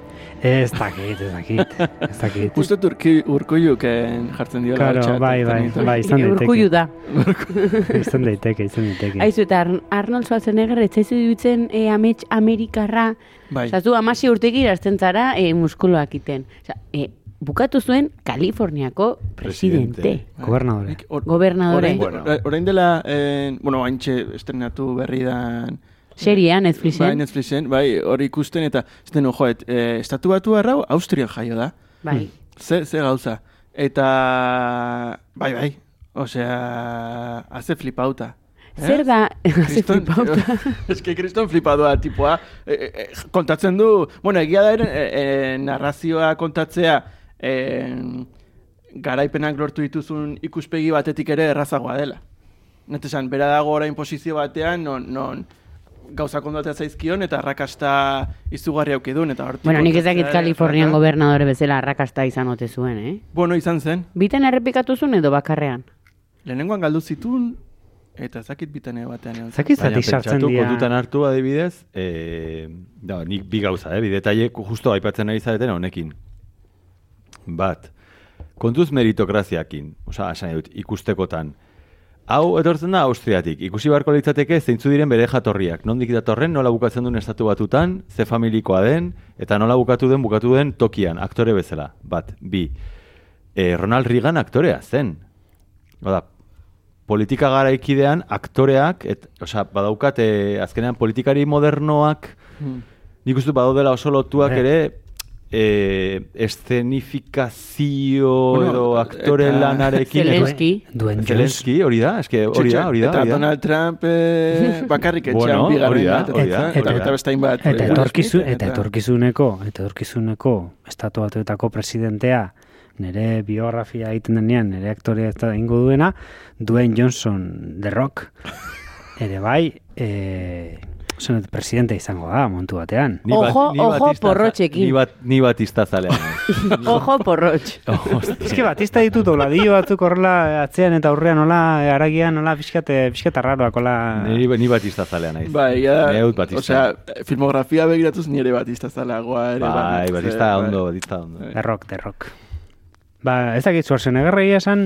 Ez dakit, ez dakit, ez dakit. Uste turki urkoiuk jartzen diola. Claro, altxat, bai, bai, bai, izan daiteke. da. Izan daiteke, izan daiteke. Aizu, eta Ar- Arnold Schwarzenegger etzaizu dutzen e, amets Amerikarra. Bai. Osa, zu amasi urtegi irazten zara e, muskuloak iten. Osa, e, bukatu zuen Kaliforniako presidente. Presidente. Gobernadore. Nik or- Gobernadore. Orain, orain dela, eh, bueno, haintxe estrenatu berri dan... Seria, Netflixen. Bai, Netflixen, bai, hori ikusten eta, ez den, joet, eh, estatu batu arrau, Austrian jaio da. Bai. Ze, ze gauza. Eta, bai, bai, osea, haze flipauta. Eh? Zer da, ze Kriston- flipauta. Ez que kriston flipadua tipoa. E, e, e, kontatzen du, bueno, egia da ere, e, e, narrazioa kontatzea, e, garaipenak lortu dituzun ikuspegi batetik ere errazagoa dela. Net esan, bera dago orain posizio batean, non, non gauza kontatzea zaizkion eta arrakasta izugarri aukidun. Eta hortik Bueno, nik ez dakit Kalifornian erraza. gobernadore bezala arrakasta izan ote zuen, eh? Bueno, izan zen. Biten errepikatu zuen edo bakarrean? Lehenengoan galdu zitun, eta ez dakit bitane batean. Zakit zatik sartzen dira. kontutan hartu adibidez, e, da, nik bi gauza, eh, bidetaiek justo aipatzen ari zareten honekin. Bat, kontuz meritokraziakin, oza, esan dut, ikustekotan. Hau etortzen da Austriatik, ikusi beharko litzateke zeintzu diren bere jatorriak, nondik datorren, nola bukatzen duen estatu batutan, ze familikoa den, eta nola bukatu den, bukatu den tokian, aktore bezala. Bat, bi, e, Ronald Reagan aktorea zen. Oda, politika garaikidean aktoreak, et, osea, badaukat, e, azkenean politikari modernoak, Hmm. nik uste badaudela oso lotuak Eh. ere, e, eszenifikazio Bueno, edo aktore eta- lanarekin. Zelensky. Duen Jones. Zelensky, hori da, eske hori da, hori da. Eta. Donald Trump eh, bakarrik etxean Bueno, bigarren hori da, bat, hori da, eta, eta beste hainbat. Eta hori da. etorkizu, Eta- eta etorkizuneko, eta etorkizuneko estatu batuetako presidentea nire biografia egiten denean, nire aktorea eta ingo duena, Dwayne Johnson The Rock, ere bai, e, zonet, presidente izango da, montu batean. Ni bat- Ojo, ni ojo Batista- porrotxekin. Ni, bat, ni batista zalean. naiz. Ojo porrotx. Ez que Batista ditut dobladillo batzuk horrela atzean eta aurrean nola aragian nola pixkate, pixkate arraroak hola... ni, ni batista zalean naiz. Bai, ja, Neut batista. osea, filmografia begiratuz nire batista zalagoa ere. bai, batista bai. ondo, batista ondo. The Rock, The Rock. Ba, ez dakit Schwarzenegger egia esan...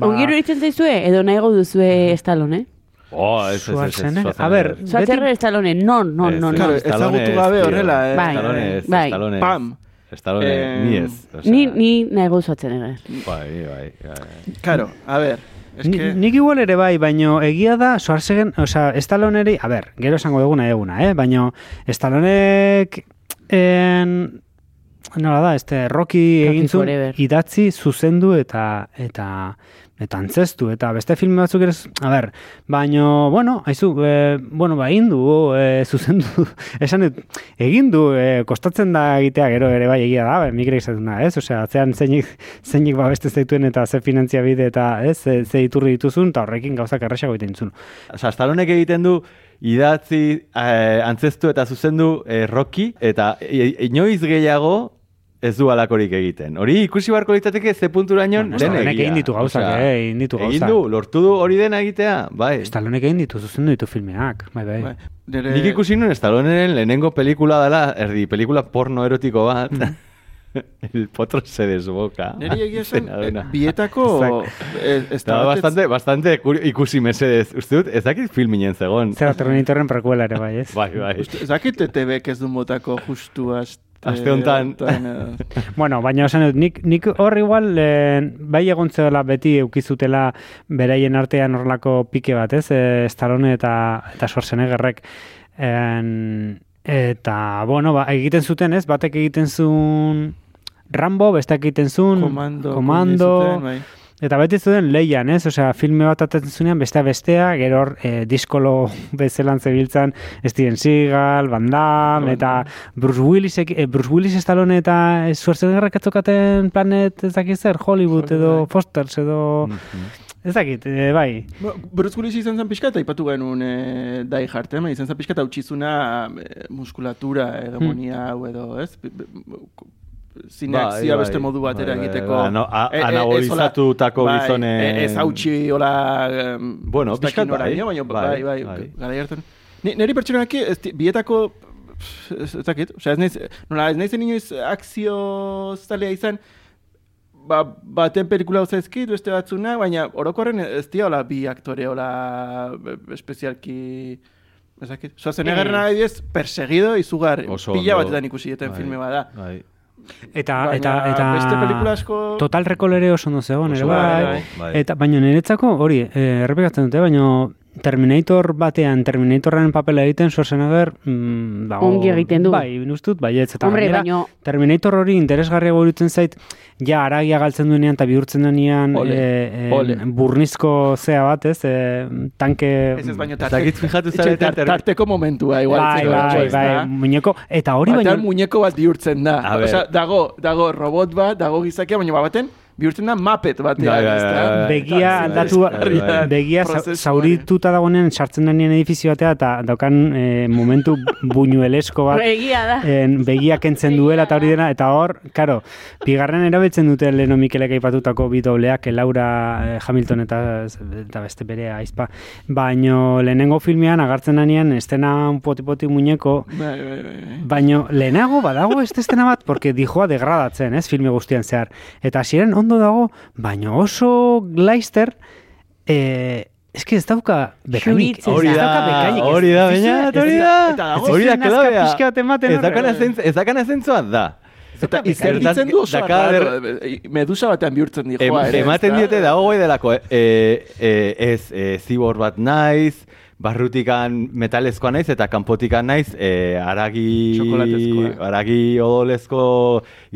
Ba, Ongiro iruditzen zaizue, edo nahiago duzue Stallone? Oh, ez, ez, ez, ez, Schwarzenegger. A Schwarzenegger. ber, Schwarzenegger Stallone, non, non, non, Claro, non. Stallone ezagutu ez, gabe horrela, eh? Bai, bai. Pam. Stallone, Eh, ni ez. osea, Ni, ni nahiago Schwarzenegger. Bai, bai, bai. Claro, a ver, es Ni, que... nik igual ere bai, baino egia da Schwarzenegger, osea, Stalloneri, a ber, gero esango duguna eguna, eh? baino Stallonek en, nola da, este Rocky, Rocky egin zuen Forever. idatzi zuzendu eta eta eta antzestu, eta beste film batzuk ere, a ber, baino, bueno, haizu, e, bueno, ba, egin e, zuzendu, esan dut, egin du, e, kostatzen da egitea gero ere bai egia da, mikro izaten da, ez? Osea, atzean zeinik, zeinik babeste zaituen eta ze finantzia bide eta, ez, ze, ze iturri dituzun, eta horrekin gauzak erresago egiten zuen. Osa, Stallonek egiten du idatzi, eh, antzestu eta zuzendu eh, Rocky, eta i- inoiz gehiago ez du alakorik egiten. Hori ikusi beharko litzateke ze punturaino Bueno, den egia. egin ditu gauzak, eh, egin ditu Egin gauzak. du, lortu du hori dena egitea, bai. Stallonek egin ditu, zuzendu ditu filmeak, bai, bai. Bai, nire... Nik ikusi nuen Stalloneren lehenengo pelikula dela, erdi pelikula porno erotiko bat, El potro se desboca. Neri egia esan, eh, bietako... eh, ez Da, da bastante, bastante ikusi mesedez. Uste dut, ez dakit filminen zegon. Zera Terminatorren prequela ere bai, ez? Bai, bai. Ez dakit ETB-ek ez du motako justu aste... Honetan. honetan, edo. Bueno, baina esan dut, nik, nik hor igual eh, bai egon zela beti eukizutela beraien artean horrelako pike bat, ez? Eh, Stallone eta, eta Schwarzeneggerrek. En, eta, bueno, ba, egiten zuten, ez? Batek egiten zuen Rambo, besteak egiten zuen Komando. komando zuten, bai. Eta beti zuen leian, ez? Osea, filme bat atetzen zunean, bestea bestea, gero hor, e, diskolo bezelan zebiltzan Steven Seagal, Van Damme, eta Bruce Willis, e, Bruce Willis Stallone eta Schwarzeneggerrek atzokaten planet ez dakit zer, Hollywood edo Bai. Fosters edo... Mhm. Ez dakit, e, bai. Ba, Bruce Willis izan zen pixka eta ipatu genuen e, Die Hard, eh? izan zen pixka eta utxizuna e, muskulatura edo Hmm. edo, ez? Bi- bi- zine Bai, bai, beste modu batera bai, bai, egiteko. bai, ano- a- E- e- gizonen- Bai, e- ez hautsi hola... Bueno, pixkat bai, baina bai, bai, bai, bai. gara. Ni, neri pertsonaki, di- bietako, ez, dakit, osea, ez naiz, nola, ez naizen inoiz akzio zalea izan, ba, baten pelikula hau zaizkit, beste batzuna, baina orokorren ez dira hola bi aktore hola espezialki... Ez dakit. Zoazen Eh. egarren adibidez, perseguido izugar, Oso pila batetan ikusi eten Bai, filme bada. Bai. Eta, Baina eta, eta... beste pelikula asko... Total Recall ere oso ondo zegoen, ere bai. bai, bai. bai. Eta, baina niretzako, hori, eh, errepikatzen dute, baina Terminator batean, Terminatorren papela egiten, Schwarzenegger, mm, dago... Ongi egiten du. Bai, ustut, baietz. Eta Hombre, gainera, baino- Terminator hori interesgarria iruditzen zait, ja aragia galtzen duenean eta bihurtzen denean Ole, eh, eh, ole. burnizko zea bat, ez? Eh, tanke... Ez ez baino dakit fijatu zarete tar- ter- tarteko momentua, igual. Bai, bai, bai, muñeko, eta hori Batean baina... muñeko bat bihurtzen da. A ber. Osea, dago, dago robot bat, dago gizakia, baina baten bihurtzen da mapet batean. Bai, bai, ezta? bai, begia aldatu, begia zaurituta dagoenean sartzen denean edifizio batea eta daukan eh, momentu buñuelesko bat Egia da. en, begia kentzen duela eta hori dena, eta hor, karo, bigarren erabiltzen dute Leno Mikelek aipatutako bi dobleak, Laura eh, Hamilton eta, eta beste bere aizpa, baino lehenengo filmean agartzen denean estena un poti-poti muñeko, Bai, bai, bai, bai. Baino, lehenago badago este estena bat, porque dijoa degradatzen, ez, filme guztian zehar. Eta hasieran ondo dago, baino oso glaister, eh, eske ez dauka bekainik. Hori ez da, hori da, Ez baina, hori ez da. Hori da, ez klabea. Ez dakana zentz- Ez dakana zentzua da. Eta izerditzen du oso eh, medusa batean bihurtzen ere, ematen diete dago gai delako, eh, eh, ez eh, zibor bat naiz, barrutikan metalezkoa naiz eta kanpotikan naiz eh, aragi Txokolatezkoa. aragi odolezko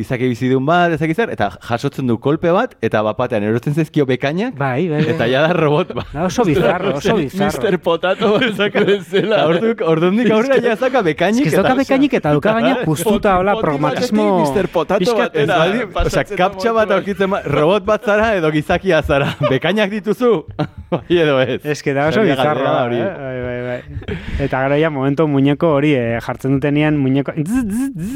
izaki bizidun bat ezak zer eta jasotzen du kolpe bat eta bapatean erotzen zaizkio bekainak Bai, bai, bai. eta ja da robot bat. Da oso bizarro, oso bizarro. Mr. Potato bezala. Eta orduk, ordundik aurrera ja zaka bekainik. Eta- bekainik eta dauka gaina puztuta, hola, batetik Mr. Potato batera. Ez badi, osea, pasatzen da kaptxa bat aurkitzen ba, robot bat zara edo gizakia zara. Bekainak dituzu? Bai edo ez. Ez que da oso bizarro hori. Eh? Bai, bai, bai. Eta gero ja momentu muñeko hori eh, jartzen dutenean muñeko...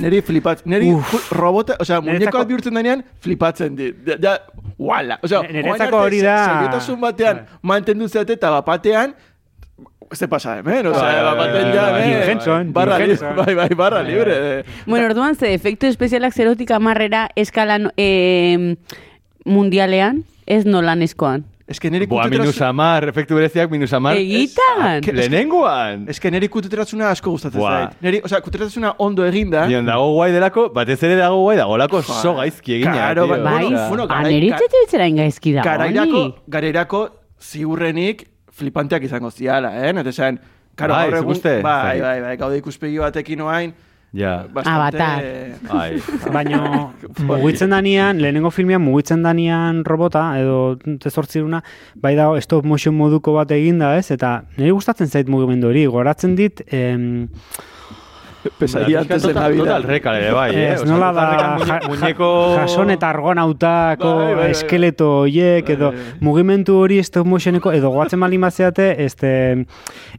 Neri flipat, neri robota, osea, Niretzako- muñekoak bihurtzen denean, flipatzen dit. Da, da wala. Osea, Ne- niretzako orain arte hori da- Seriotasun batean, Bai. mantendu zeate eta bapatean, ze pasa hemen, Bai, bai, bapaten bai, ja, bai, hemen. Jim Henson, barra libre, bai, bai, barra libre. Bueno, orduan ze efektu espezialak zerotik amarrera eskalan eh, mundialean, ez nolanezkoan. Ez que neri Boa, minus amar, efektu bereziak minus amar. Egitan! que- Lehenengoan! Ez que neri kuteteratzuna asko gustatzen zait. Neri, osea, kuteteratzuna ondo eginda. Nion dago guai delako, batez ere dago guai dagolako Joa. so gaizki egina. Claro, tío. bai, Bai, bueno, bueno, ingaizki da, Garairako, garairako ziurrenik flipanteak izango ziala, eh? Eta esan, karo, Bai, gaur bai, Zai. bai, bai, gaude ikuspegi batekin oain, Ja. bastante... Avatar. Ai. Baino mugitzen danean, lehenengo filmean mugitzen danean robota, edo tezortziruna, bai dago stop motion moduko bat eginda, ez? Eta niri gustatzen zait mugimendu hori, goratzen dit, em, Pesadilla antes de Navidad. total rekal ere bai, eh? ez nola da ja- muñeko... ja- jason eta argonautako Bai, bai, bai. eskeleto hoiek, edo Bai, mugimendu hori stop motioneko, edo goatzen baldin bazeate, este,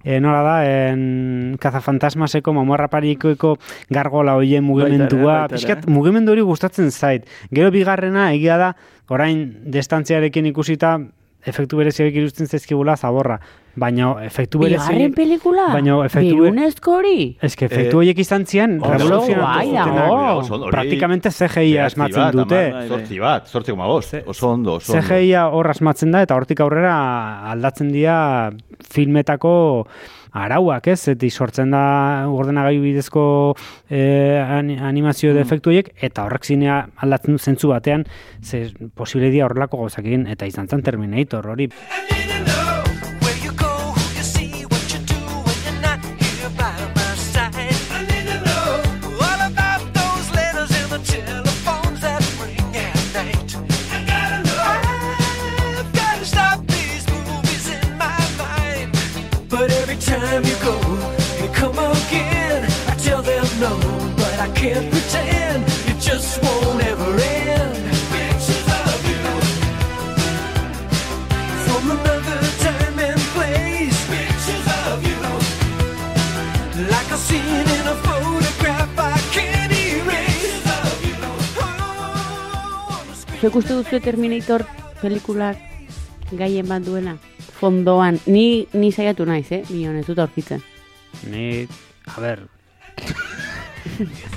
e, nola da, en, kazafantasmaseko, mamorra parikoeko gargola hoien mugimendua, pixkat, mugimendu hori gustatzen zait. Gero bigarrena, egia da, orain distantziarekin ikusita, efektu bereziak irusten zaizkigula zaborra. Baina efektu Bigarren bereziak... pelikula? Baina efektu Birunezko hori? Ez que efektu Eh, horiek izan zian, oso revoluzionatu bai Praktikamente CGI asmatzen dute. Zortzi bat, zortzi koma bost. Oso ondo, oso. CGI hor asmatzen da eta hortik aurrera aldatzen dira filmetako arauak, ez? Eta sortzen da ordenagailu bidezko ani- animazio Mm. defektu horiek eta horrek zinea aldatzen du zentzu batean ze posible dira horrelako gauzak egin eta izan zen Terminator hori. Zuek uste duzu Terminator pelikulak gaien bat duela? Fondoan, ni, ni saiatu naiz, eh? Bion, ez dut aurkitzen. Ni, a ber...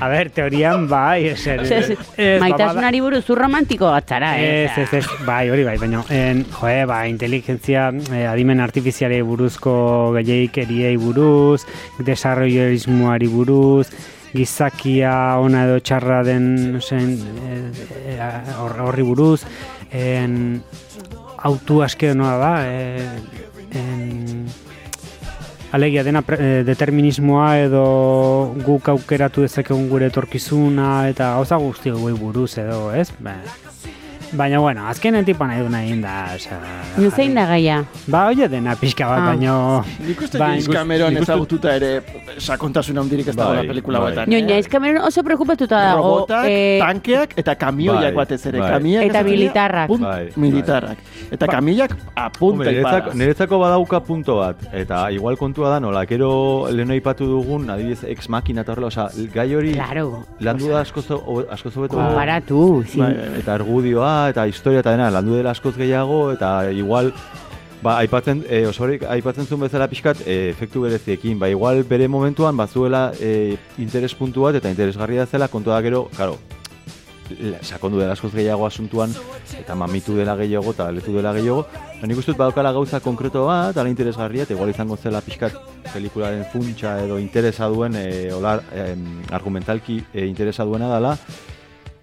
a ber, teorian bai, er, ez- ez, ba, Maitasunari buruz, zu romantiko batzara, eh? Ez, ez, ez, bai, hori bai, baina, en, joe, ba, inteligentzia, eh, adimen artifizialei buruzko gehiagikeriei buruz, desarrolloismoari buruz, gizakia ona edo txarra den zen, eh, eh, hor- horri buruz, en, autu aske noa da, eh, en, Alegia dena pre- eh, determinismoa edo guk aukeratu dezakegun gure etorkizuna eta gauza guzti hauei buruz edo, ez? Ba, baina, bueno, azkenen tipa nahi du nahi da, osea... No zein da gaia? Ba, oie dena pixka bat, Ah. baino... Nik uste Bai, James Cameron ezagututa ere sakontasun handirik ez dagoela Bai, pelikula bai. batetan. Nio? Naiz Cameron oso preocupatuta dago. Robotak, eh, tankeak eta kamioiak Bai, batez ere. bai. Kamioiak Eta militarrak. punt- Bai, militarrak. Eta kamioiak apunta Hombre, niretzako, badauka punto bat, eta igual kontua da nola, gero lehen aipatu dugun, adibidez, ex makina eta horrela, osea, gai hori Claro. landu da askoz, hobe- askoz hobeto Konparatu, zin. Eta argudioa eta historia eta dena landu dela askoz gehiago eta igual ba, aipatzen, e, osorik aipatzen zuen bezala pixkat e, efektu bereziekin, ba, igual bere momentuan bazuela e, interes puntu bat eta interesgarria zela kontua da gero, claro, la- sakondu dela askoz gehiago asuntuan eta mamitu dela gehiago eta letu dela gehiago. Baina nik uste dut badaukala gauza konkreto bat, ala interesgarria, eta igual izango zela pixkat pelikularen funtsa edo interesa duen, e, olar, em, argumentalki e, interesa duena dela,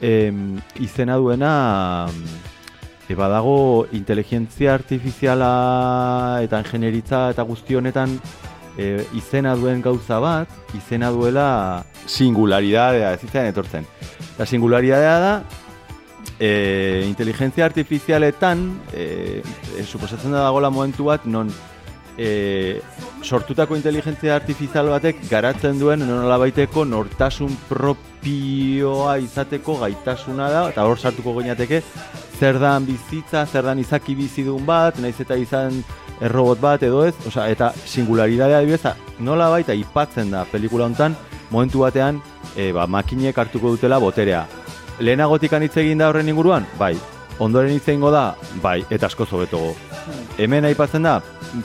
em, izena duena e, badago inteligentzia artifiziala eta ingenieritza eta guzti honetan e, izena duen gauza bat, izena duela singularidadea, ez izan etortzen. Eta singularidadea da, e, inteligentzia artifizialetan, e, e, suposatzen da dagoela momentu bat, non e, sortutako inteligentzia artifizial batek garatzen duen nola baiteko nortasun propioa izateko gaitasuna da, eta hor sartuko gineateke, zer dan bizitza, zer dan izaki bizidun bat, naiz eta izan errobot bat edo ez, osea, eta singularidadea adibidez, nola baita ipatzen da pelikula hontan, momentu batean, e, ba, makinek hartuko dutela boterea. Lehenagotik hitz egin da horren inguruan? Bai. Ondoren hitz da? Bai, eta asko zobetogo. Hemen aipatzen da,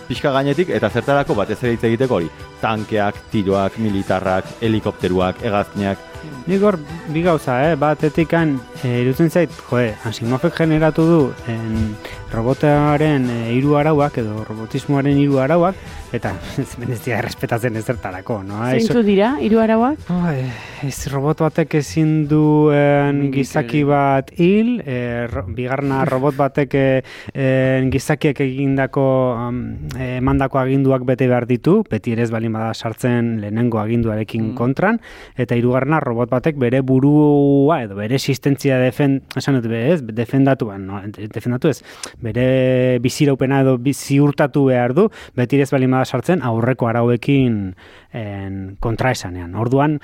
pixka gainetik, eta zertarako batez ere hitz egiteko hori. Tankeak, tiroak, militarrak, helikopteruak, hegazkinak. Nik hor, bi gauza, eh? Batetikan, e, irutzen zait, joe, Asimovek generatu du en, robotaren e, hiru arauak, edo robotismoaren hiru arauak, eta ez menezia errespetatzen ezertarako, no? Zeintzu dira, hiru arauak? Ai, ez robot batek ezin duen gizaki bat hil, e, ro, bigarna robot batek e, en, gizakiek egindako um, e, emandako aginduak bete behar ditu, beti ere ez balin bada sartzen lehenengo aginduarekin Mm. kontran, eta hirugarrena robot batek bere burua edo bere existentzia defen, esan dut, be, ez, defendatu, ba, no, defendatu ez, bere biziraupena edo ziurtatu behar du, beti ez balin bada sartzen aurreko arauekin en, kontra esanean. Orduan,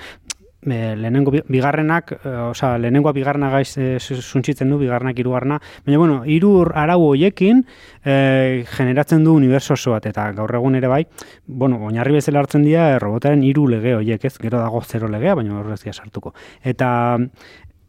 e, lehenengo bi- bigarrenak, e, osea, lehenengoa bigarrena gaiz e, suntzitzen du, bigarrenak hirugarrena, baina bueno, hiru arau hoiekin e, generatzen du uniberso oso bat, eta gaur egun ere bai, bueno, oinarri bezala hartzen dira robotaren hiru lege hoiek, ez, gero dago zero legea, baina horrez dira sartuko. Eta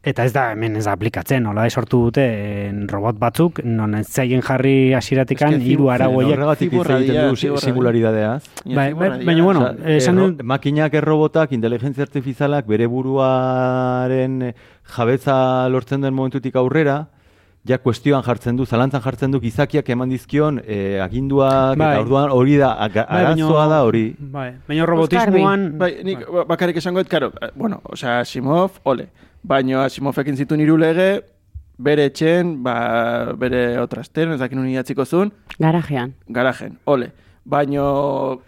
Eta ez da hemen ez da aplikatzen, hola sortu dute en, robot batzuk, non ez zaien jarri que hiru arau hoiek. Horregatik egiten du si- ziborra. singularidadeaz. Bai, bai, baina bueno, Osea, esan dut- makinak errobotak, inteligentzia artifizialak bere buruaren eh, jabetza lortzen den momentutik aurrera, ja kuestioan jartzen du, zalantzan jartzen du gizakiak eman dizkion eh, aginduak, Bai. eta orduan hori da, aga- Bai, arazoa da hori. Bai, baina robotismoan... Bai, nik ba- bakarrik esango dut, karo, eh, bueno, osea, Asimov, ole. Baina Asimovek zituen hiru lege, bere etxen, ba, bere otrasten, ez dakin uniatziko zuen, Garajean. garajen, ole. Baino,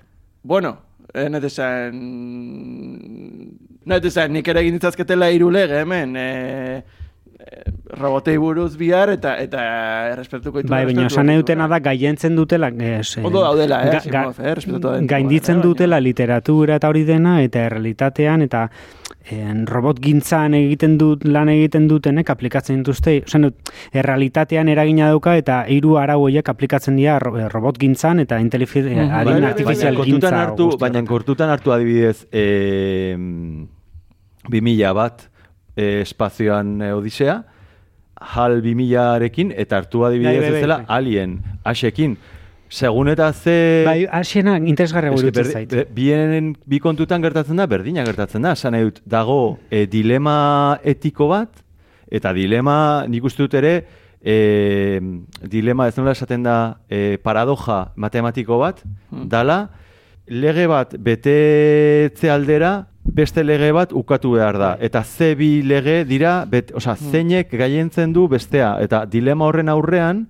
bueno, eh, nahi esan... Nahi esan, nik ere egin ditzazketela hiru lege, hemen, eh, eh, robotei buruz bihar eta eta errespetuko ditu. Bai, baina esan dutena da gaientzen dutela ez, eh, Ondo daudela, eh, ga- ga- eh, da gainditzen eh, baina- dutela literatura eta hori dena eta errealitatean eta en, robot gintzan egiten dut lan egiten dutenek aplikatzen dituzte, dut, errealitatean eragina dauka eta hiru arau horiek aplikatzen dira eh, robot gintzan eta intelifi, Mhm. adin Bai, artifizial baina gintza. hartu, baina kontutan hartu adibidez e, 2000 bat e, espazioan e, odisea, HAL 2000arekin, eta hartu adibidez Bai, bai, bezala bai. Alien, Asekin. Segun eta ze... Bai, asiena interesgarria gurutzen berdi- zait. bien, bi kontutan gertatzen da, berdina gertatzen da. Esan nahi dut, dago e, dilema etiko bat, eta dilema, nik uste dut ere, e, dilema, ez nola esaten da, e, paradoja matematiko bat, dala, lege bat betetze aldera, beste lege bat ukatu behar da. Eta ze bi lege dira, bet, osea, zeinek gaientzen du bestea. Eta dilema horren aurrean,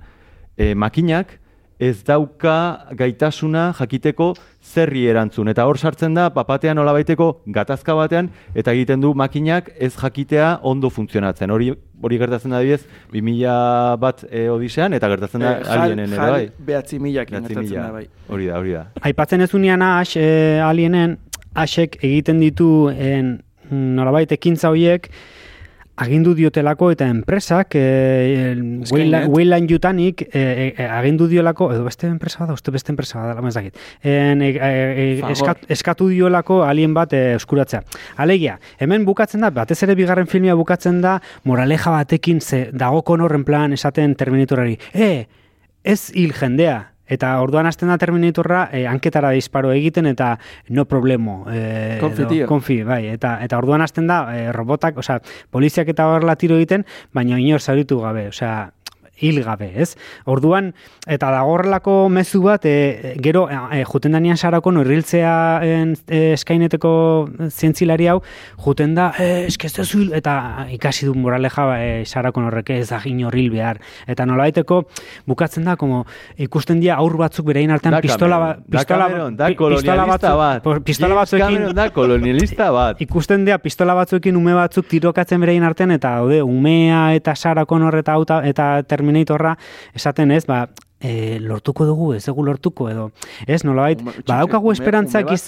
e, makinak ez dauka gaitasuna jakiteko zerri erantzun. Eta hor sartzen da, papatean nolabaiteko gatazka batean, eta egiten du makinak ez jakitea ondo funtzionatzen. Hori hori gertatzen da adibidez, 2000 bat e, odisean, eta gertatzen da Eh, jal- alienen ere jal bai. behatzi milak gertatzen mila. da, bai. Hori da, hori da. Aipatzen ez unian Ash, e, alienen, Ashek egiten ditu en, nolabait ekintza horiek agindu diotelako eta enpresak e, Skynet. Wayland Yutanik e, e, agindu diolako, edo beste enpresa bada, uste beste enpresa bada, lama ez dakit. En, e, e, e, Fagor. eskat, eskatu diolako alien bat e, eskuratzea. Alegia, hemen bukatzen da, batez ere bigarren filmia bukatzen da, moraleja batekin ze dago horren plan esaten Terminatorari. E, ez hil jendea. Eta orduan hasten da Terminatorra eh, hanketara disparo egiten eta no problemo. Eh, Konfi, edo-. Konfi, bai. Eta, eta orduan hasten da eh, robotak, osea, poliziak eta horrela tiro egiten, baina inor zauritu gabe. Osea, hil gabe, ez? Orduan, eta dago horrelako mezu bat, e, gero, e, juten danian sarako norriltzea en, e, eskaineteko zientzilari hau, juten da, e, eske ez duzu hil, eta ikasi du moraleja e, sarako horrek ez da inor hil behar. Eta nolabaiteko bukatzen da, como ikusten dira aur batzuk berein artean Da pistola, ba, Cameron, da pistola, da pi- pistola batzuk- bat. pistola batzuekin da kolonialista bat. ikusten dira pistola batzuekin ume batzuk tirokatzen berein artean eta daude umea eta Sarah Connor eta eta Terminatorra esaten ez, ba, e, lortuko dugu, ez dugu lortuko edo. Ez, nolabait, badaukagu esperantzak ume iz-?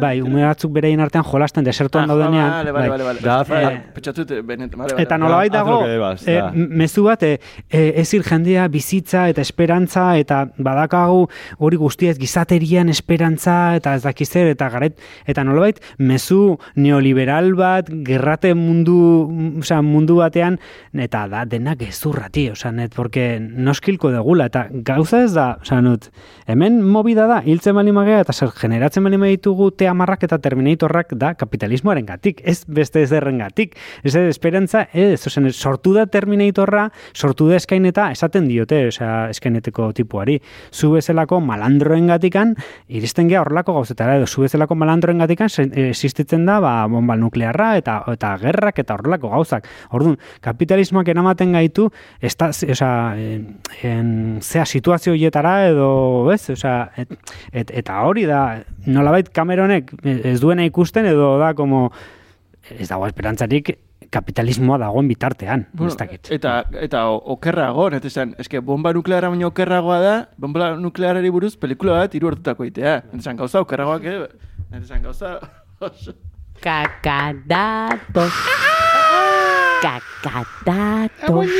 Bai, ume batzuk berein artean jolasten desertuan Ah, daudenean. Vale, bai. vale, vale. Da, vale. eh, vale, vale. Eta nolabait haz dago, eh, m- mezu bat, eh, eh, ez jendea, bizitza eta esperantza, eta badakagu hori guztia ez gizaterian esperantza, eta ez dakiz zer, eta garet, eta nolabait, mezu neoliberal bat, gerrate mundu, osea, mundu batean, eta da, denak gezurrati, osea, net, porque noskilko degula, eta gauza ez da, osea, not, hemen mobida da, hiltzen bali magea, eta zer, generatzen bali ditugu teamarrak eta terminatorrak da kapitalismoaren gatik, ez beste ez gatik. Ez ez, esperantza, ez, ozen, sortu da terminatorra, sortu da eskaineta, esaten diote, osea, eskaineteko tipuari. Zu bezalako malandroen gatikan, iristen gea horrelako gauzetara, edo zu bezalako malandroen gatikan existitzen da, ba, bomba nuklearra, eta, eta gerrak, eta horrelako gauzak. Orduan, kapitalismoak eramaten gaitu, esta, osea, en, en, zea situazio horietara, edo, ez, osea, et, et, eta hori da, nolabait Cameronek ez duena ikusten, edo da, como, ez dago esperantzarik kapitalismoa dagoen bitartean, Bueno, ez dakit. eta, eta o- okerrago, net esan, eske bomba nukleara baino okerragoa da, bomba nuklearari buruz pelikula bat hiru hartutako itea. Net esan gauza okerragoak, eh? net esan gauza oso... Cacadatos. Cacadatos.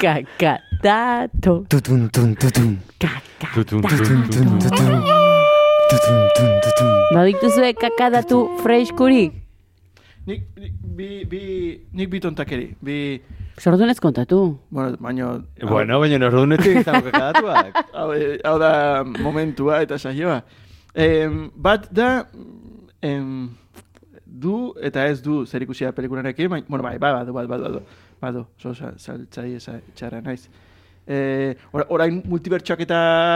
Cacadatos. Tutun, tun, tutun. Tutun, Cacadatos. tutun, tutun. Tutun, tun, tutun. Badituzue kakadatu freiskurik? Nik, nik, bi, bi, nik bi tontakeri, bi... Sordunez kontatu. Bueno, baino... Bueno, baina nordunetik izango kakadatuak. Hau, eh, hau da momentua eta saioa. Em, bat da, em, du eta ez du zer ikusia pelikularekin, baina, bueno, bai, bai, badu, badu, badu, badu, badu, so, sa- saltzai esa txarra naiz. Eh, or, orain multibertsoak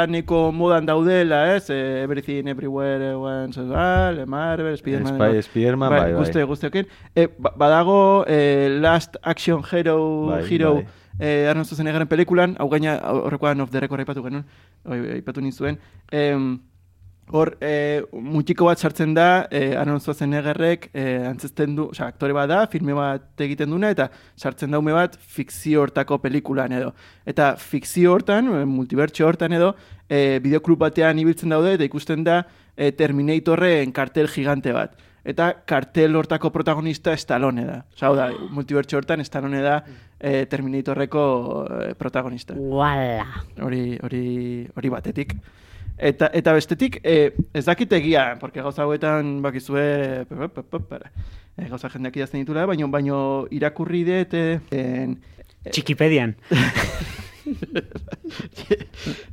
neko modan daudela, ez? Eh, everything, everywhere, once, all, Marvel, Spiderman. Spy- Spiderman, bai, bai. Guzti, guztiokin. Eh, ba- badago eh, Last Action Hero, Bai, Hero, bai. eh, Arnold Schwarzeneggerren pelikulan, hau gaina horrekoan of the record aipatu genuen, aipatu nizuen, em, hor eh, mutiko bat sartzen da eh, Arnold Schwarzeneggerrek eh, antzesten du, osea, aktore bat da, filme bat egiten duna, eta sartzen da ume bat fikzio hortako pelikulan edo. Eta fikzio hortan, multibertsio hortan edo, eh, bideoklub batean ibiltzen daude, eta ikusten da eh, Terminatorren kartel gigante bat. Eta kartel hortako protagonista Stallone da. Hau da, multibertsio hortan Stallone da eh, Terminatorreko protagonista Wala. hori hori hori batetik. Eta eta bestetik eh, ez dakit egia, porque gauza hauetan bakizue. Eh, gauza jendeak idazten ditula, baino baino irakurri dut eh, en, Txikipedian.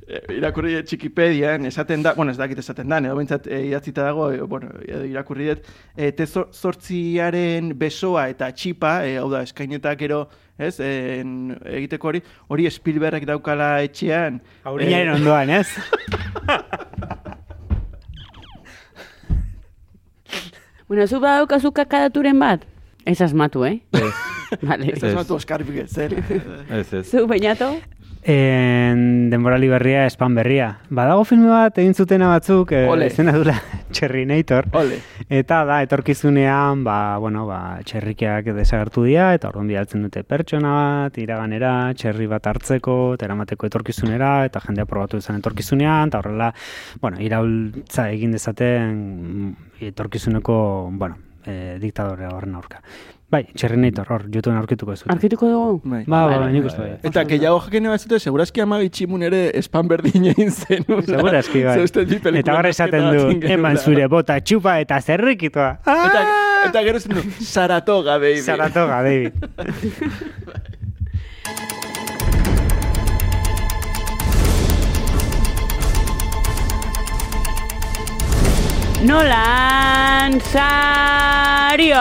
Eh, irakurri Txikipedian, esaten da, bueno, ez dakit esaten da, edo bintzat e, idatzita dago, e, bueno, irakurri dut, e, te zor- zortziaren besoa eta txipa, e, hau da, eskainetak gero, ez, en, egiteko hori, hori Spielbergek daukala etxean. Aureinaren ondoan, ez? Bueno, zu badaukazu kakadaturen bat? Ez asmatu, eh? Vale. Ez asmatu Oskar zer. Ez, ez. Zu, bainato? En denborali berria, espan berria. Badago filme bat egin zutena batzuk, e, izena dula Txerrinator. Ole. Eta da, etorkizunean, ba, bueno, ba, txerrikiak desagertu dira, eta orduan bidaltzen dute pertsona bat, iraganera, txerri bat hartzeko, eta eramateko etorkizunera, eta jendea probatu izan etorkizunean, eta horrela, bueno, iraultza egin dezaten mm, etorkizuneko, bueno, e, diktadore horren aurka. Bai, Txerrinator, hor, YouTubeen aurkituko ez Arkituko dugu? Bai. Ba, ba, Vale, nik uste bai. Eta gehiago jakin bat zute, segurazki ama bitximun ere espan berdin egin zen. Segurazki, bai. Eta horre esaten du, eman zure bota txupa eta zerrikitoa. Eta, Ah! eta gero zen du, Saratoga, baby. Saratoga, David. Nolan Sario!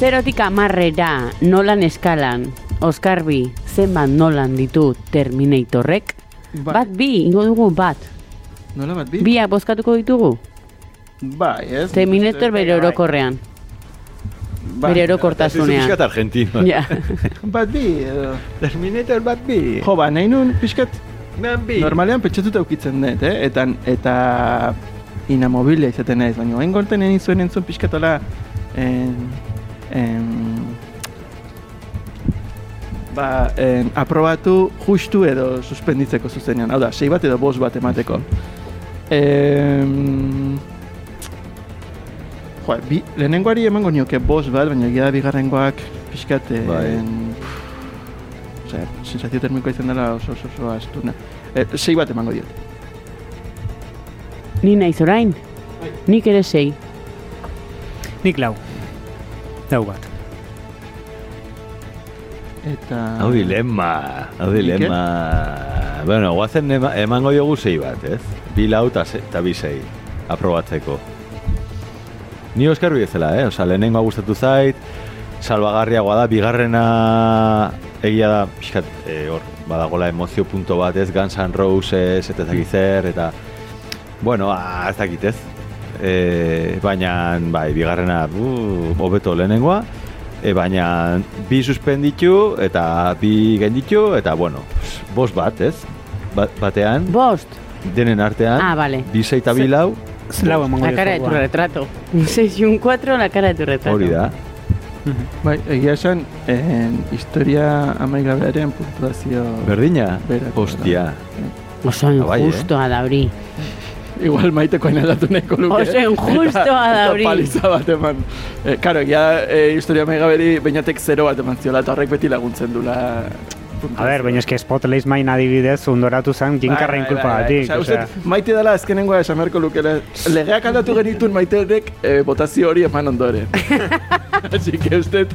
Zerotik amarrera, nolan eskalan, Oskar bi, zenbat nolan ditu Terminatorrek? Bai. Bat bi, ingo dugu bat. Nola bat bi? Biak bozkatuko ditugu? Bai, ez? Terminator bere orokorrean, Bai. bere Ez orokortasunean. pixkat argentino. Ja. Bat bi, edo. Terminator bat bi. Jo, ba, nahi nun, pixkat, Bat bi. normalean pentsatuta ukitzen dut, eh? Eta, eta inamobilia izaten naiz, baina hain gorten egin zuen entzun pixkatola en, en, ba, en, aprobatu justu edo suspenditzeko zuzenean. Hau da, sei bat edo bost bat emateko. Em, jo, bi, lehenengoari emango nioke bost bat, baina egia da bigarrengoak pixkat... Bai. En, Osea, sensazio termikoa izan dela oso oso oso astuna. E, sei bat emango diot. Ni naiz orain? Nik ere sei. Nik lau. Lau bat. Eta... Hau dilema, hau dilema. Bueno, guazen ema, emango diogu sei bat, ez? Bi lau eta bi sei, aprobatzeko. Ni Oskar bezala, eh? Osa, lehenengoa gustatu zait, salbagarriagoa da, bigarrena egia da, pixkat, eh, hor, badagola emozio punto bat, ez? Guns N' Roses, eta ez dakit zer, eta... Bueno, ah, ez dakit, ez? E, baina, bai, bigarrena, hobeto lehenengoa, e, baina bi suspenditu eta bi gainditu, eta bueno, bost bat, ez? Ba, batean, Bost. denen artean, Ah, vale. bi sei eta bi lau, emango La cara de tu retrato. Un 6 y un 4, la cara de tu retrato. hori da. Bai, egia esan, en, historia amaigabearen puntuazio... Berdina? Berako, Ostia. Oso Ah, bai, eh? injustoa da hori. Igual maiteko aldatu nahiko luke. Oso injustoa da hori. Eta paliza bat eman. E, karo, egia e, historia amaigaberi bainatek zero bat eman ziola, eta horrek beti laguntzen dula... A ber, baina eski Spotlight main adibidez undoratu zen jinkarren kulpa batik. Osea, osea. uste, maite dela azkenengoa esan beharko lukela. Legeak aldatu genitun maiterek e, botazio hori eman ondoren. Así que uste,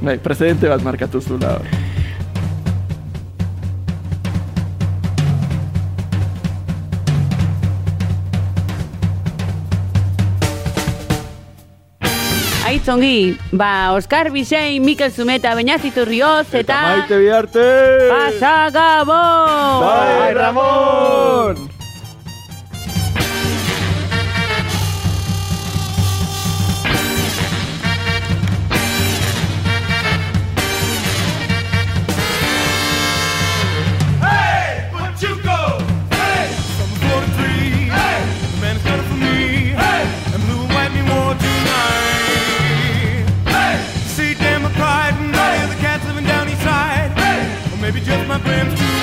bai, precedente bat markatu zula. Aitzongi, ba, Oskar Bisei, Mikel Zumeta, Beñazitu Rioz, eta... maite biharte! Pasagabo! Bai, Ramon! jumping